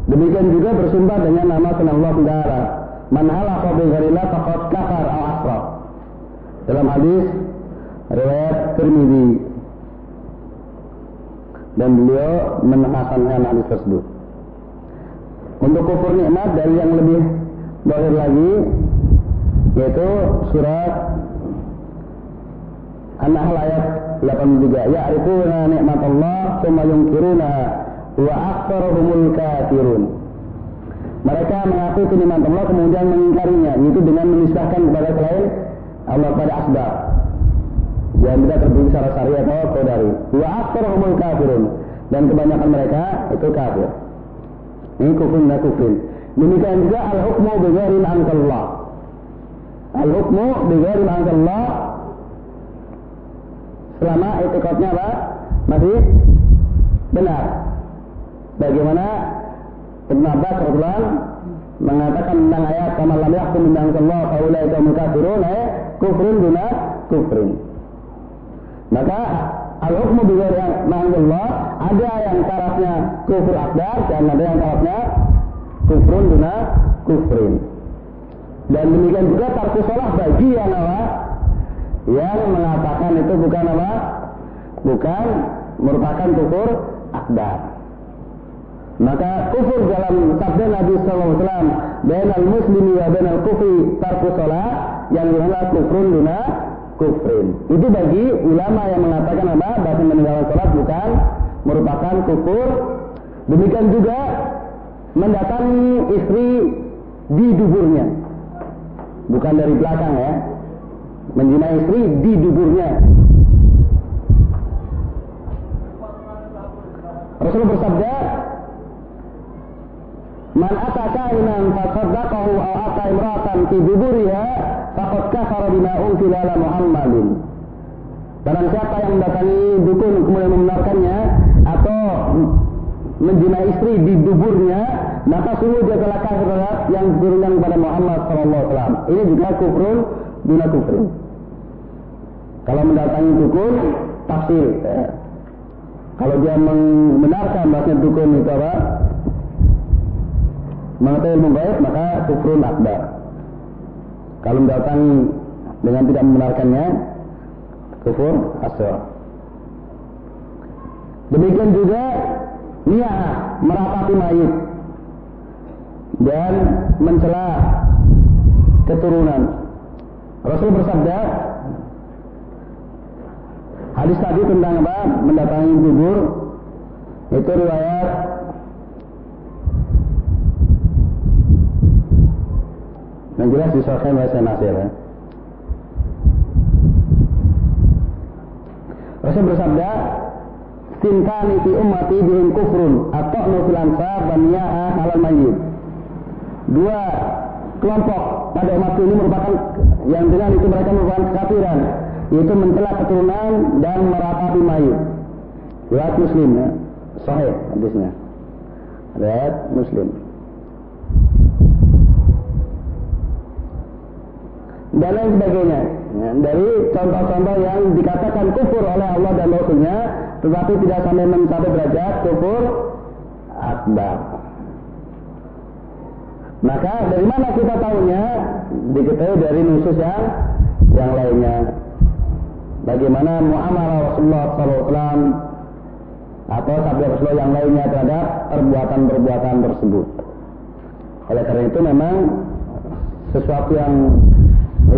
A: Demikian juga bersumpah dengan nama Allah Taala. Man halafa bi ghairillah faqad kafar al asraf. Dalam hadis riwayat Tirmizi dan beliau menhasankan hadis tersebut. Untuk kufur nikmat dari yang lebih dohir lagi yaitu surat An-Nahl ayat 83 ya'rifuna nikmat Allah tsumma yunkirunaha wa aktsaruhumul kafirun. Mereka mengaku kenikmatan Allah kemudian mengingkarinya, yaitu dengan menisbahkan kepada selain Allah pada asbab. Yang tidak terbukti secara syariah atau kodari. Wa aktsaruhumul kafirun dan kebanyakan mereka itu kafir. Ini kufur dan kufur. Demikian juga al-hukmu bi ghairi Allah. Al-hukmu bi ghairi Allah selama etikotnya apa? Masih benar. Bagaimana Ibn Abbas radhiyallahu mengatakan tentang ayat kama lam yahkum bima Allah faulai kaum kafirun ay eh, kufrun duna kufrin. Maka al-hukmu bi ghairi Allah ada yang tarafnya kufur akbar dan ada yang tarafnya kufrun duna kufrin. Dan demikian juga tarku sholah bagi yang apa? Yang mengatakan itu bukan apa? Bukan merupakan kufur akbar. Maka kufur dalam sabda Nabi SAW Bainal muslimi wa bainal kufri tarku sholat Yang di mana kufrun duna kufrin Itu bagi ulama yang mengatakan apa? Bahasa meninggalkan sholat bukan merupakan kufur Demikian juga mendatangi istri di duburnya Bukan dari belakang ya Menjina istri di duburnya Rasulullah bersabda Man ata kainan fasaddaqahu aw ata imratan fi duburiha faqad kafara bima unzila ala Muhammadin. Barang siapa yang mendatangi dukun kemudian membenarkannya atau menjina istri di duburnya, maka sungguh dia telah kafir yang diturunkan kepada Muhammad SAW. Ini juga kufrun duna kufrin. Kalau mendatangi dukun, tafsir. Ya. Kalau dia membenarkan bahasanya dukun itu apa? mengetahui ilmu gaib maka kufrun akbar. Kalau mendatangi dengan tidak membenarkannya kufur asal. Demikian juga niat merapati mayit dan mencela keturunan. Rasul bersabda, hadis tadi tentang apa? Mendatangi kubur itu riwayat yang jelas disahkan oleh Nasir ya. Rasul bersabda, "Sintani fi ummati bihim kufrun atau nufil ansar dan halal mayyit." Dua kelompok pada umat ini merupakan yang dengan itu mereka merupakan kekafiran, yaitu mencela keturunan dan meratapi mayit. Riwayat Muslim ya, sahih hadisnya. Riwayat Muslim. dan lain sebagainya. Ya, dari contoh-contoh yang dikatakan kufur oleh Allah dan Rasulnya, tetapi tidak sampai mencapai derajat kufur akbar. Maka dari mana kita tahunya? Diketahui dari nusus yang yang lainnya. Bagaimana muamalah Rasulullah SAW atau sabda Rasulullah yang lainnya terhadap perbuatan-perbuatan tersebut. Oleh karena itu memang sesuatu yang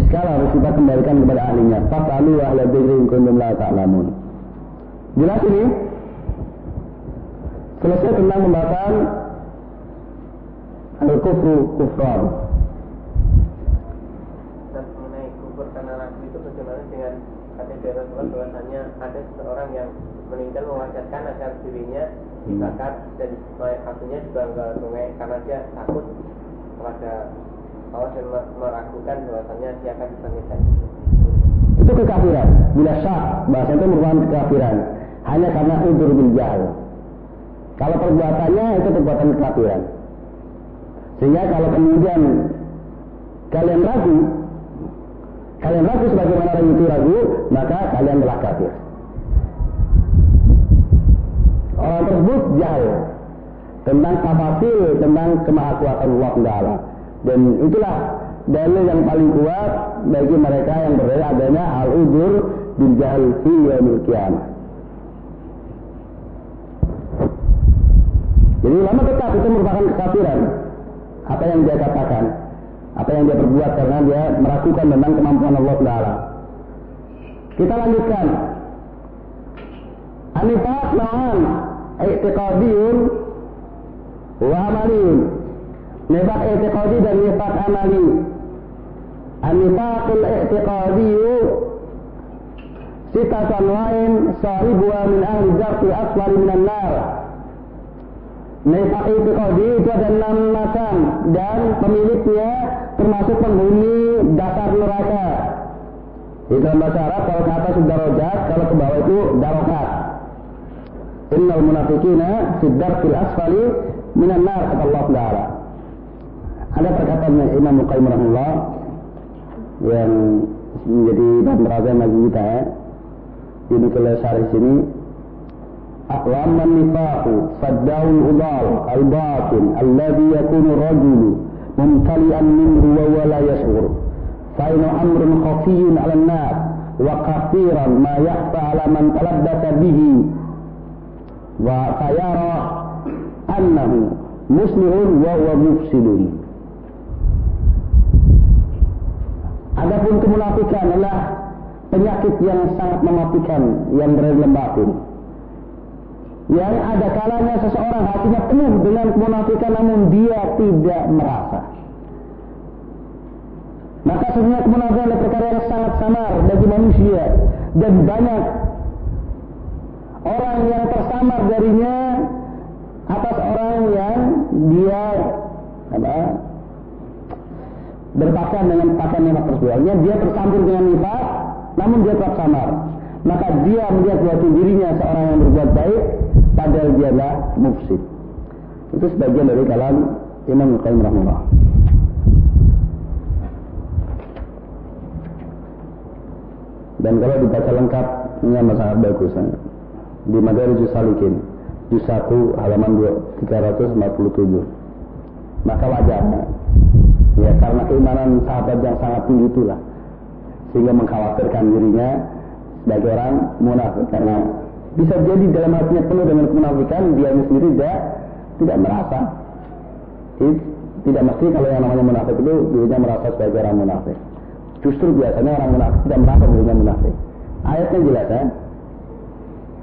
A: sekarang harus kita kembalikan kepada ahlinya. Fasalu ahla dzikri in la ta'lamun. Jelas ini? Selesai tentang pembahasan al-kufru kufran.
B: Dan mengenai kufur karena ragu itu bagaimana dengan dari Rasulullah bahwasanya ada seseorang yang meninggal mewajibkan agar dirinya dibakar dan mayat juga ke sungai karena dia takut kepada Allah dan meragukan bahwasanya dia akan dibangkitkan.
A: Itu kekafiran. Bila syak, bahasa itu merupakan kekafiran. Hanya karena udur bil jahil. Kalau perbuatannya itu perbuatan kekafiran. Sehingga kalau kemudian kalian ragu, kalian ragu sebagaimana orang itu ragu, maka kalian telah kafir. Orang tersebut jahil tentang tafasil tentang kemahakuatan Allah Taala. Dan itulah dalil yang paling kuat bagi mereka yang berdaya adanya al-udur bil jahl fi yaumil qiyamah. Jadi ulama tetap itu merupakan kekafiran. Apa yang dia katakan, apa yang dia perbuat karena dia meragukan tentang kemampuan Allah Taala. Kita lanjutkan. Anifat nahan i'tiqadiyun wa amaliyun. Nifak i'tiqadi dan nifak amali. An-nifaqul i'tiqadi sitatan lain sahibuha min ahli jarti aswali minan nar. Nifak i'tiqadi itu ada enam macam dan pemiliknya termasuk penghuni dasar neraka. Di dalam bahasa Arab kalau ke atas sudah rojat, kalau ke bawah itu darokat. Innal munafiqina siddar fil asfali minan nar kata Allah Taala. Ada perkataan Imam Muqayyim rahimahullah yang menjadi bahan perhatian bagi kita ya. Ini kalau syarih sini أقوام النفاق صداه الغبار الباطن الذي يكون الرجل ممتلئا منه وهو لا يشعر فإن أمر خفي على الناس وكثيرا ما يخفى على من تلبس به وسيرى أنه مسلم وهو مفسد Adapun kemunafikan adalah penyakit yang sangat mematikan yang berada dalam batin. Yang ada kalanya seseorang hatinya penuh dengan kemunafikan namun dia tidak merasa. Maka sebenarnya kemunafikan adalah perkara yang sangat samar bagi manusia dan banyak orang yang tersamar darinya atas orang yang dia apa berpakaian dengan pakaian nifak tersebut. Artinya dia tercampur dengan nifak, namun dia tetap samar. Maka dia melihat dirinya seorang yang berbuat baik, padahal dia adalah mufsid. Itu sebagian dari kalam Imam Qayyim rahimahullah. Dan kalau dibaca lengkap, ini amat sangat bagus. Di Madarijus Salikin, di 1 halaman 347. maka wajar. Ya karena keimanan sahabat yang sangat tinggi itulah sehingga mengkhawatirkan dirinya sebagai orang munafik karena bisa jadi dalam hatinya penuh dengan kemunafikan dia sendiri tidak tidak merasa. Jadi, tidak mesti kalau yang namanya munafik itu dirinya merasa sebagai orang munafik. Justru biasanya orang munafik tidak merasa dirinya munafik. Ayatnya jelas ya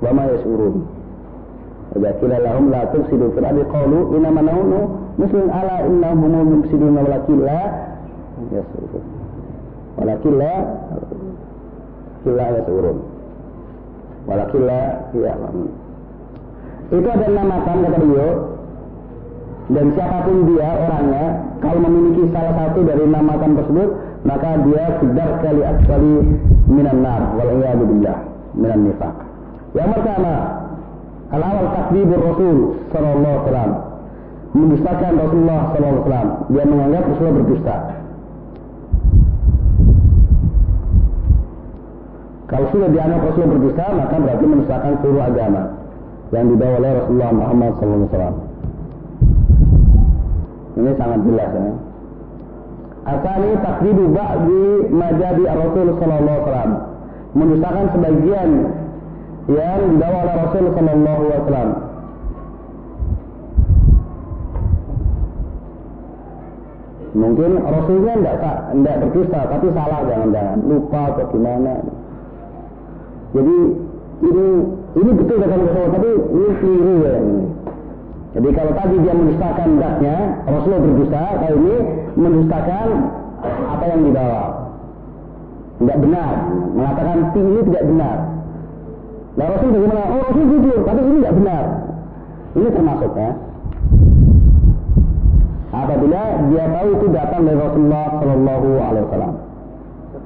A: wa ma yashurun. Idza qila lahum la tufsidu fil ardi qalu inna nahnu muslimun ala innahum mufsiduna walakin la yashurun. Walakin la la la ya'lamun itu ada namakan kata beliau dan siapa pun dia orangnya kalau memiliki salah satu dari namakan tersebut maka dia sudah kali asfali minan nar wal billah minan nifaq yang pertama Al-awal Rasul sallallahu alaihi wasallam. Mendustakan Rasulullah sallallahu alaihi wasallam. Dia menganggap Rasulullah berdusta. Kalau sudah dianggap Rasulullah berdusta, maka berarti mendustakan seluruh agama yang dibawa oleh Rasulullah Muhammad wasallam. Ini sangat jelas ya. Asali takdibu ba'di majadi Rasul sallallahu alaihi wasallam. Mendustakan sebagian yang dibawa oleh Rasul Sallallahu Alaihi Wasallam. Mungkin Rasulnya tidak tidak berdusta, tapi salah jangan-jangan lupa atau gimana. Jadi ini ini betul kata Rasul, tapi ini keliru ya. Jadi kalau tadi dia mendustakan datnya, Rasulullah berdusta, kali ini mendustakan apa yang dibawa. Tidak benar, mengatakan ini tidak benar. Nah Rasul bagaimana? Oh Rasul jujur, tapi ini tidak benar. Ini termasuk ya. Apabila dia tahu itu datang dari Rasulullah Shallallahu Alaihi Wasallam.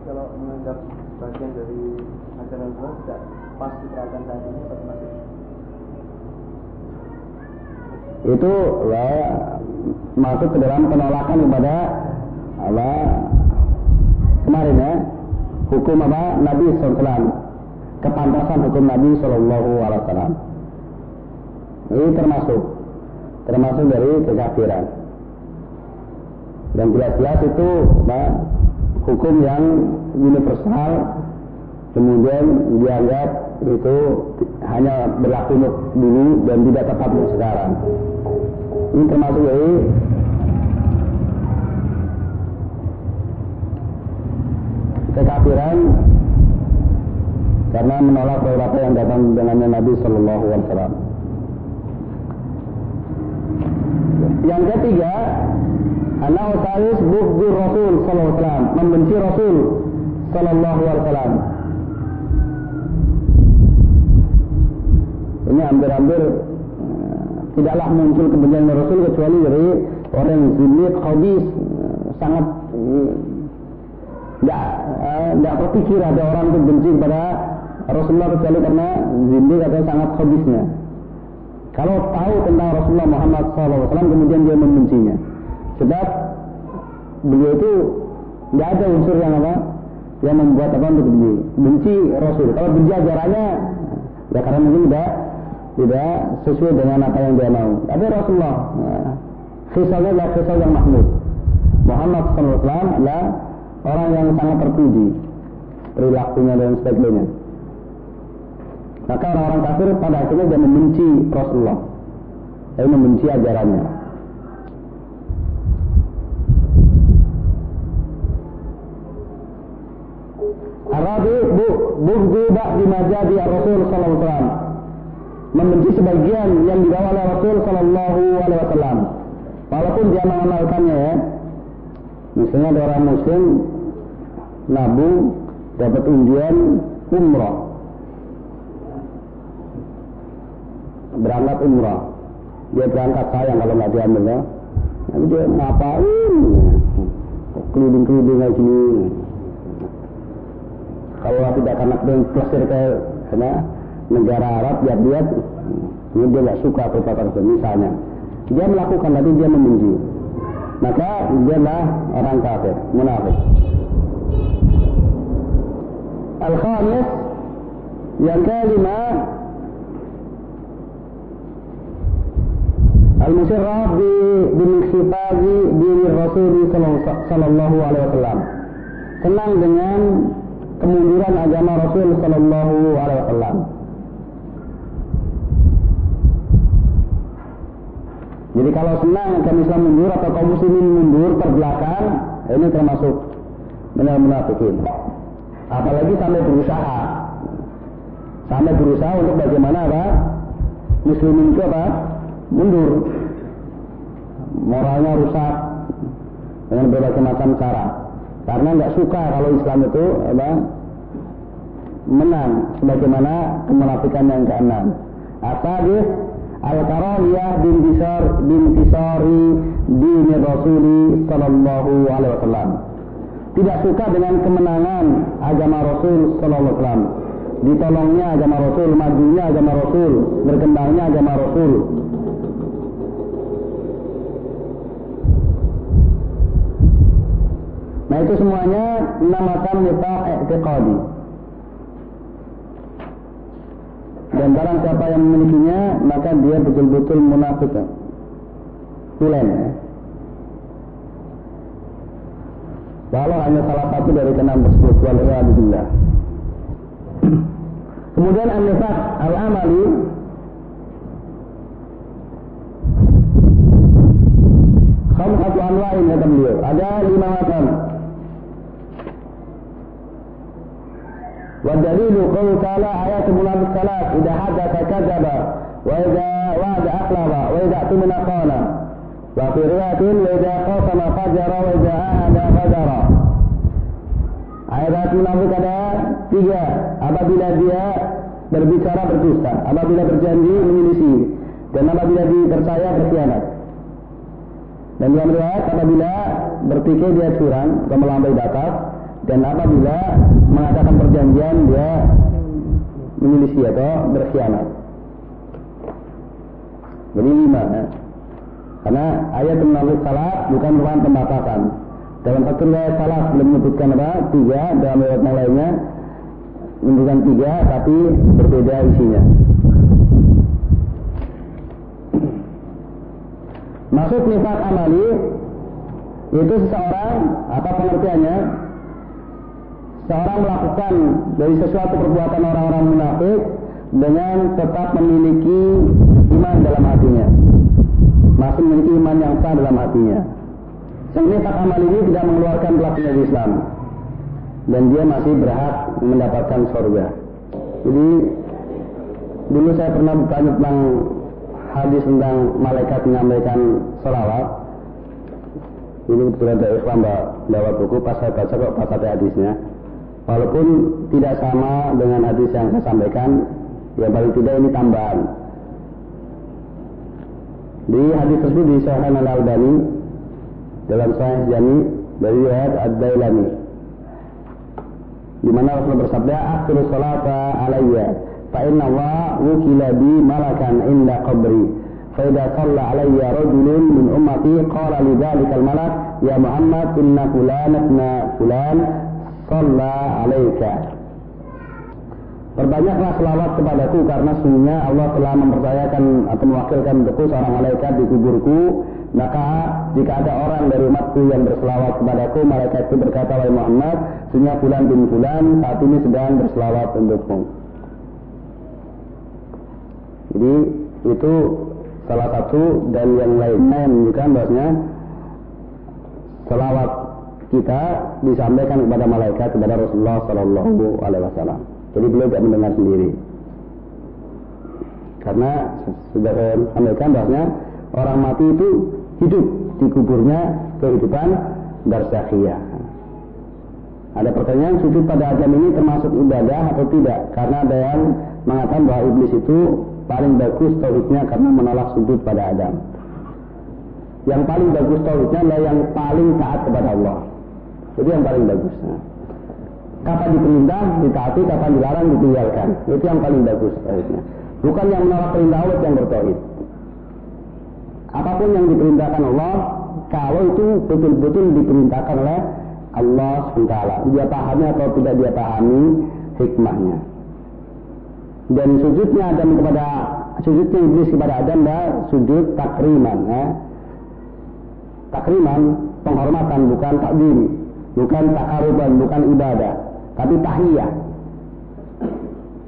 B: Kalau menganggap bagian dari ajaran Allah
A: itu ya, masuk ke dalam penolakan kepada apa kemarin ya hukum apa Nabi SAW kepantasan hukum Nabi Shallallahu Alaihi Wasallam. Ini termasuk termasuk dari kekafiran. Dan jelas-jelas itu nah, hukum yang universal kemudian dianggap itu hanya berlaku dulu dan tidak tepat untuk sekarang. Ini termasuk dari kekafiran karena menolak beberapa yang datang dengan Nabi Shallallahu Alaihi Wasallam. Yang ketiga, anak utalis bukti Rasul Sallallahu Alaihi Wasallam, membenci Rasul Sallallahu Alaihi Wasallam. Ini hampir-hampir eh, tidaklah muncul kebencian Rasul kecuali dari orang zindik, khabis, eh, sangat tidak eh, tidak berpikir ada orang itu benci kepada Rasulullah kecuali karena zindik atau sangat khabisnya. Kalau tahu tentang Rasulullah Muhammad SAW kemudian dia membencinya. Sebab beliau itu tidak ada unsur yang apa yang membuat apa untuk benci. Benci Rasul. Kalau benci ajarannya ya karena mungkin tidak tidak sesuai dengan apa yang dia mau. Tapi Rasulullah ya, khisalnya adalah khisal yang mahmud. Muhammad SAW adalah orang yang sangat terpuji perilakunya dan sebagainya. Maka orang-orang kafir pada akhirnya dia membenci Rasulullah. Dia membenci ajarannya. Arabi bu bughdu ba'di ma jadi Rasul sallallahu alaihi wasallam. Membenci sebagian yang dibawa oleh Rasul sallallahu alaihi wasallam. Walaupun dia mengamalkannya ya. Misalnya ada orang muslim nabung dapat undian umrah. Berangkat umrah. Dia berangkat sayang kalau nggak diambil ya. Tapi dia ngapain? Keliling-keliling aja kalau tidak karena plesir ke sana negara Arab lihat-lihat ini dia nggak suka perbuatan misalnya dia melakukan tadi dia membenci maka dia adalah orang kafir munafik al-khamis yang kelima Al-musyrah bi bimiksifazi dini Rasul sallallahu alaihi wasallam. Senang dengan kemunduran agama Rasul sallallahu alaihi wasallam. Jadi kalau senang kaum Islam mundur atau kaum muslimin mundur terbelakang, ini termasuk benar munafikin. Apalagi sampai berusaha. Sampai berusaha untuk bagaimana apa? Muslimin itu apa? Mundur. Moralnya rusak dengan berbagai macam cara. Karena nggak suka kalau Islam itu apa? menang sebagaimana kemunafikan yang keenam. Asadis al-karahiyah bintisar bintisari dini Rasuli sallallahu alaihi wasallam. Tidak suka dengan kemenangan agama Rasul sallallahu alaihi wasallam. Ditolongnya agama Rasul, majunya agama Rasul, berkembangnya agama Rasul. Nah itu semuanya namakan nifaq i'tiqadi. Dan barang siapa yang memilikinya, maka dia betul-betul munafik. Tulen. Ya. Walau hanya salah satu dari keenam tersebut. Wal'iyadillah. Kemudian an-nifaq al-amali khamsatu anwa'in kata beliau. Ada lima macam. والدليل قوله تعالى آيات المنافق ثلاث إذا حدث كذب وإذا وعد أخلف وإذا اؤتمن خان وفي رواية وإذا خاصم فجر وإذا عاهد فجر Ayat munafik ada tiga. Apabila dia berbicara berdusta, apabila berjanji menyelisi, dan apabila dipercaya berkhianat. Dan yang riwayat apabila berpikir dia curang atau melampaui batas, dan apabila mengadakan perjanjian dia menyelisi atau berkhianat. Jadi lima. Ya. Karena ayat menafik salat bukan merupakan pembatasan. Dalam satu riwayat salah belum menyebutkan apa? Tiga. Dalam riwayat yang lainnya menyebutkan tiga, tapi berbeda isinya. Maksud nifat amali itu seseorang apa pengertiannya seorang melakukan dari sesuatu perbuatan orang-orang munafik dengan tetap memiliki iman dalam hatinya. Masih memiliki iman yang sah dalam hatinya. Sehingga tak amal ini tidak mengeluarkan pelakunya dari Islam. Dan dia masih berhak mendapatkan surga. Jadi dulu saya pernah bertanya tentang hadis tentang malaikat menyampaikan salawat. Ini kebetulan dari Islam bawa buku pas saya baca kok pas ada hadisnya. Walaupun tidak sama dengan hadis yang saya sampaikan, ya paling tidak ini tambahan. Di hadis tersebut disahkan oleh Al-Albani dalam Sahih Jami dari riwayat Ad-Dailami. Di mana Rasul bersabda, "Akhiru salata alayya, fa inna Allah wukila bi malakan inda qabri." فإذا صلى علي رجل من أمتي قال لذلك الملك يا محمد إن فلان ابن فلان Salla alaika. Perbanyaklah selawat kepadaku karena sungguhnya Allah telah mempercayakan atau mewakilkan untukku seorang malaikat di kuburku. Maka jika ada orang dari umatku yang berselawat kepadaku, malaikat itu berkata, Wahai Muhammad, sungguhnya bulan bin bulan saat ini sedang berselawat untukmu. Jadi itu salah satu dan yang lainnya yang menunjukkan bahwasanya selawat kita disampaikan kepada malaikat kepada Rasulullah Shallallahu Alaihi Wasallam. Jadi beliau tidak mendengar sendiri. Karena sudah saya sampaikan bahwasanya orang mati itu hidup di kuburnya kehidupan barzakhiyah. Ada pertanyaan sujud pada Adam ini termasuk ibadah atau tidak? Karena ada yang mengatakan bahwa iblis itu paling bagus tauhidnya karena menolak sujud pada Adam. Yang paling bagus tauhidnya adalah yang paling taat kepada Allah. Itu yang paling bagus. Nah, kapan diperintah, ditaati, kapan dilarang, ditinggalkan. Itu yang paling bagus. Bukan yang menolak perintah Allah yang bertauhid. Apa pun yang diperintahkan Allah, kalau itu betul-betul diperintahkan oleh Allah SWT. Dia pahami atau tidak dia pahami hikmahnya. Dan sujudnya dan kepada sujudnya iblis kepada Adam adalah sujud takriman ya. takriman penghormatan bukan takdim bukan takaruban bukan ibadah tapi tahiyah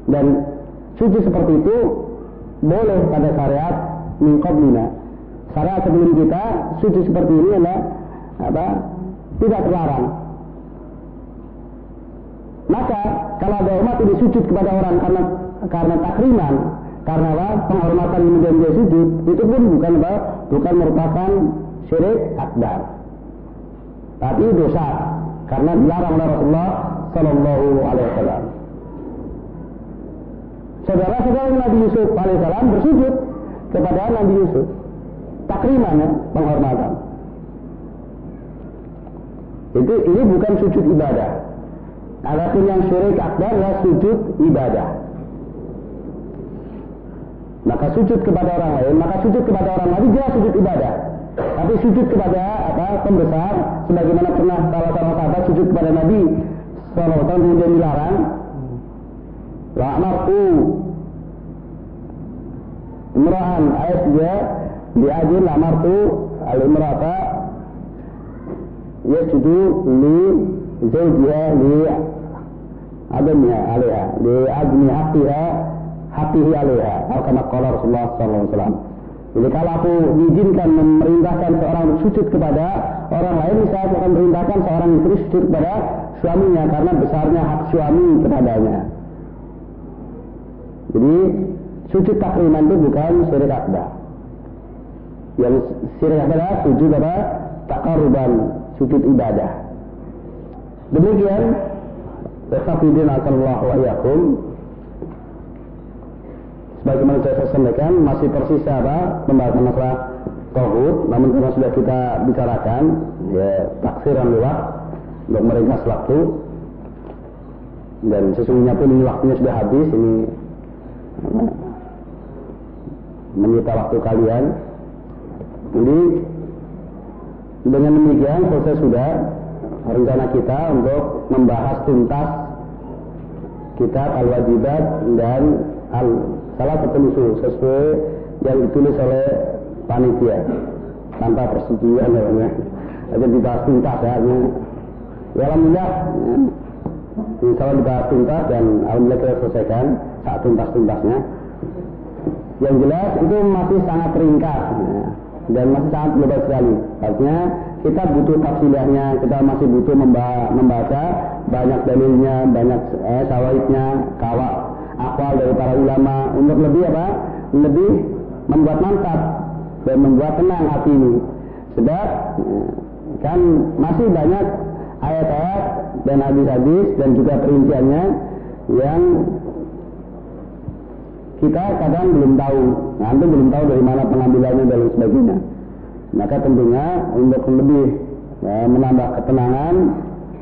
A: dan sujud seperti itu boleh pada syariat mingkoblina syariat sebelum kita sujud seperti ini adalah apa tidak terlarang maka kalau ada umat ini sujud kepada orang karena karena takriman karena apa? penghormatan kemudian dia sujud itu pun bukan apa? bukan merupakan syirik akbar tapi dosa karena dilarang oleh Rasulullah Sallallahu Alaihi Wasallam saudara-saudara Nabi Yusuf alaihissalam bersujud kepada Nabi Yusuf takriman ya, penghormatan itu ini bukan sujud ibadah Adapun yang syirik akbar adalah sujud ibadah. Maka sujud kepada orang lain, maka sujud kepada orang lain jelas sujud ibadah. Tapi sujud kepada apa pembesar, sebagaimana pernah salah seorang sahabat sujud kepada Nabi Alaihi kemudian dilarang. Wa amartu imra'an ayat dia diajin amartu al imrata yasjudu li zawjiha li adamnya alaiha li admi haqqiha haqqihi alaiha atau kama qala Rasulullah sallallahu alaihi wasallam jadi kalau aku diizinkan memerintahkan seorang sujud kepada orang lain, saya akan merintahkan seorang istri sujud kepada suaminya karena besarnya hak suami kepadanya. Jadi sujud takriman itu bukan syirik akbar. Yang syirik akbar sujud apa? Takaruban, sujud ibadah. Demikian Ikhafidin Allah wa iyakum Sebagaimana saya sampaikan Masih tersisa apa? Pembahasan masalah Tauhid Namun karena sudah kita bicarakan Ya taksiran lewat Untuk meringkas waktu. Dan sesungguhnya pun ini waktunya sudah habis Ini Menyita waktu kalian. Jadi Dengan demikian selesai sudah rencana kita untuk membahas tuntas kitab al-wajibat dan al salah satu usul sesuai yang ditulis oleh panitia tanpa persetujuan ya aja dibahas tuntas ya ya alhamdulillah. Ya. insya Allah dibahas tuntas dan alhamdulillah kita selesaikan saat tuntas-tuntasnya. Yang jelas itu masih sangat ringkas ya, dan masih sangat lebar sekali. Artinya kita butuh tafsirnya, kita masih butuh membaca banyak dalilnya, banyak eh, sawahidnya, kawak, akwal dari para ulama untuk lebih apa? Lebih membuat mantap dan membuat tenang hati ini. Sebab eh, kan masih banyak ayat-ayat dan hadis-hadis dan juga perinciannya yang kita kadang belum tahu, nanti belum tahu dari mana pengambilannya dan sebagainya. Maka tentunya untuk lebih ya, menambah ketenangan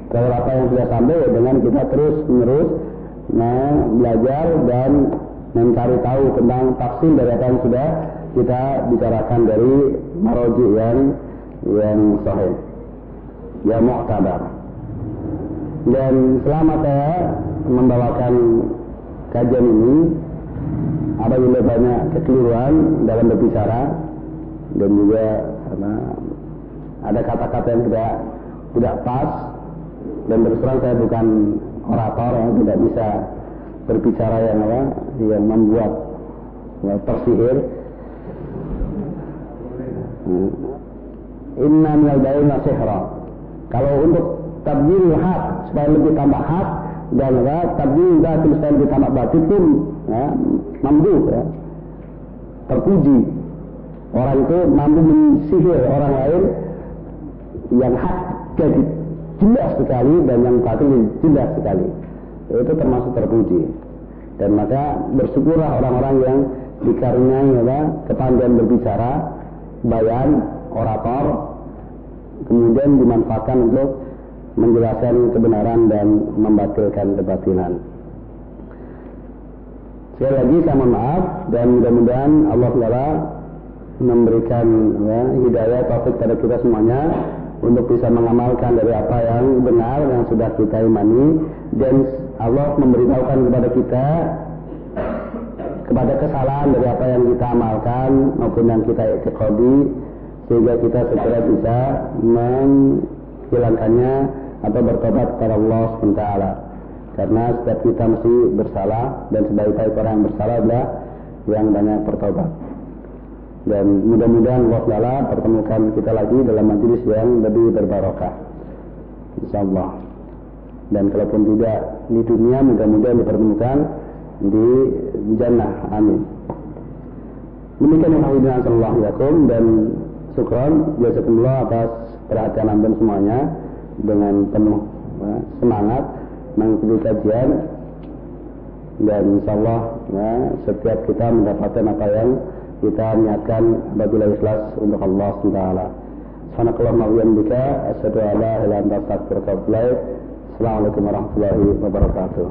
A: kalau apa yang sudah sampai dengan kita terus menerus nah, belajar dan mencari tahu tentang vaksin dari apa yang sudah kita bicarakan dari maroji yang yang sahih. Yang mu'tabar. Dan selama saya membawakan kajian ini. Apabila banyak kekeliruan dalam berbicara dan juga karena ada kata-kata yang tidak tidak pas dan terus saya bukan orator yang tidak bisa berbicara yang apa yang membuat ya, tersihir. Hmm. inna minal bayin sihra. Kalau untuk tabjil hak supaya lebih tambah hak dan ya, tabjil batin supaya lebih tambah batin pun ya, mampu ya, terpuji. Orang itu mampu mensihir orang lain yang hak jadi jelas sekali dan yang batin jelas sekali. Itu termasuk terpuji. Dan maka bersyukurlah orang-orang yang dikaruniai ya, kepandaian berbicara, bayan, orator, kemudian dimanfaatkan untuk menjelaskan kebenaran dan membatilkan kebatilan. Sekali lagi saya mohon maaf dan mudah-mudahan Allah Taala memberikan ya, hidayah taufik pada kita semuanya untuk bisa mengamalkan dari apa yang benar yang sudah kita imani. Dan Allah memberitahukan kepada kita kepada kesalahan dari apa yang kita amalkan maupun yang kita itikadi sehingga kita segera bisa menghilangkannya atau bertobat kepada Allah SWT karena setiap kita mesti bersalah dan sebaik-baik orang yang bersalah adalah yang banyak bertobat dan mudah-mudahan Allah Taala pertemukan kita lagi dalam majelis yang lebih berbarokah. Insyaallah. Dan kalaupun tidak di dunia mudah-mudahan dipertemukan di jannah. Amin. Demikian yang hadirin sallallahu yakum dan syukran jazakumullah atas perhatian anda semuanya dengan penuh ya, semangat mengikuti kajian. Dan insyaallah ya, setiap kita mendapatkan apa yang kita niatkan apabila ikhlas untuk Allah SWT. Subhanakallahumma wa bihamdika asyhadu an la ilaha illa anta astaghfiruka wa atubu ilaik. Assalamualaikum warahmatullahi wabarakatuh.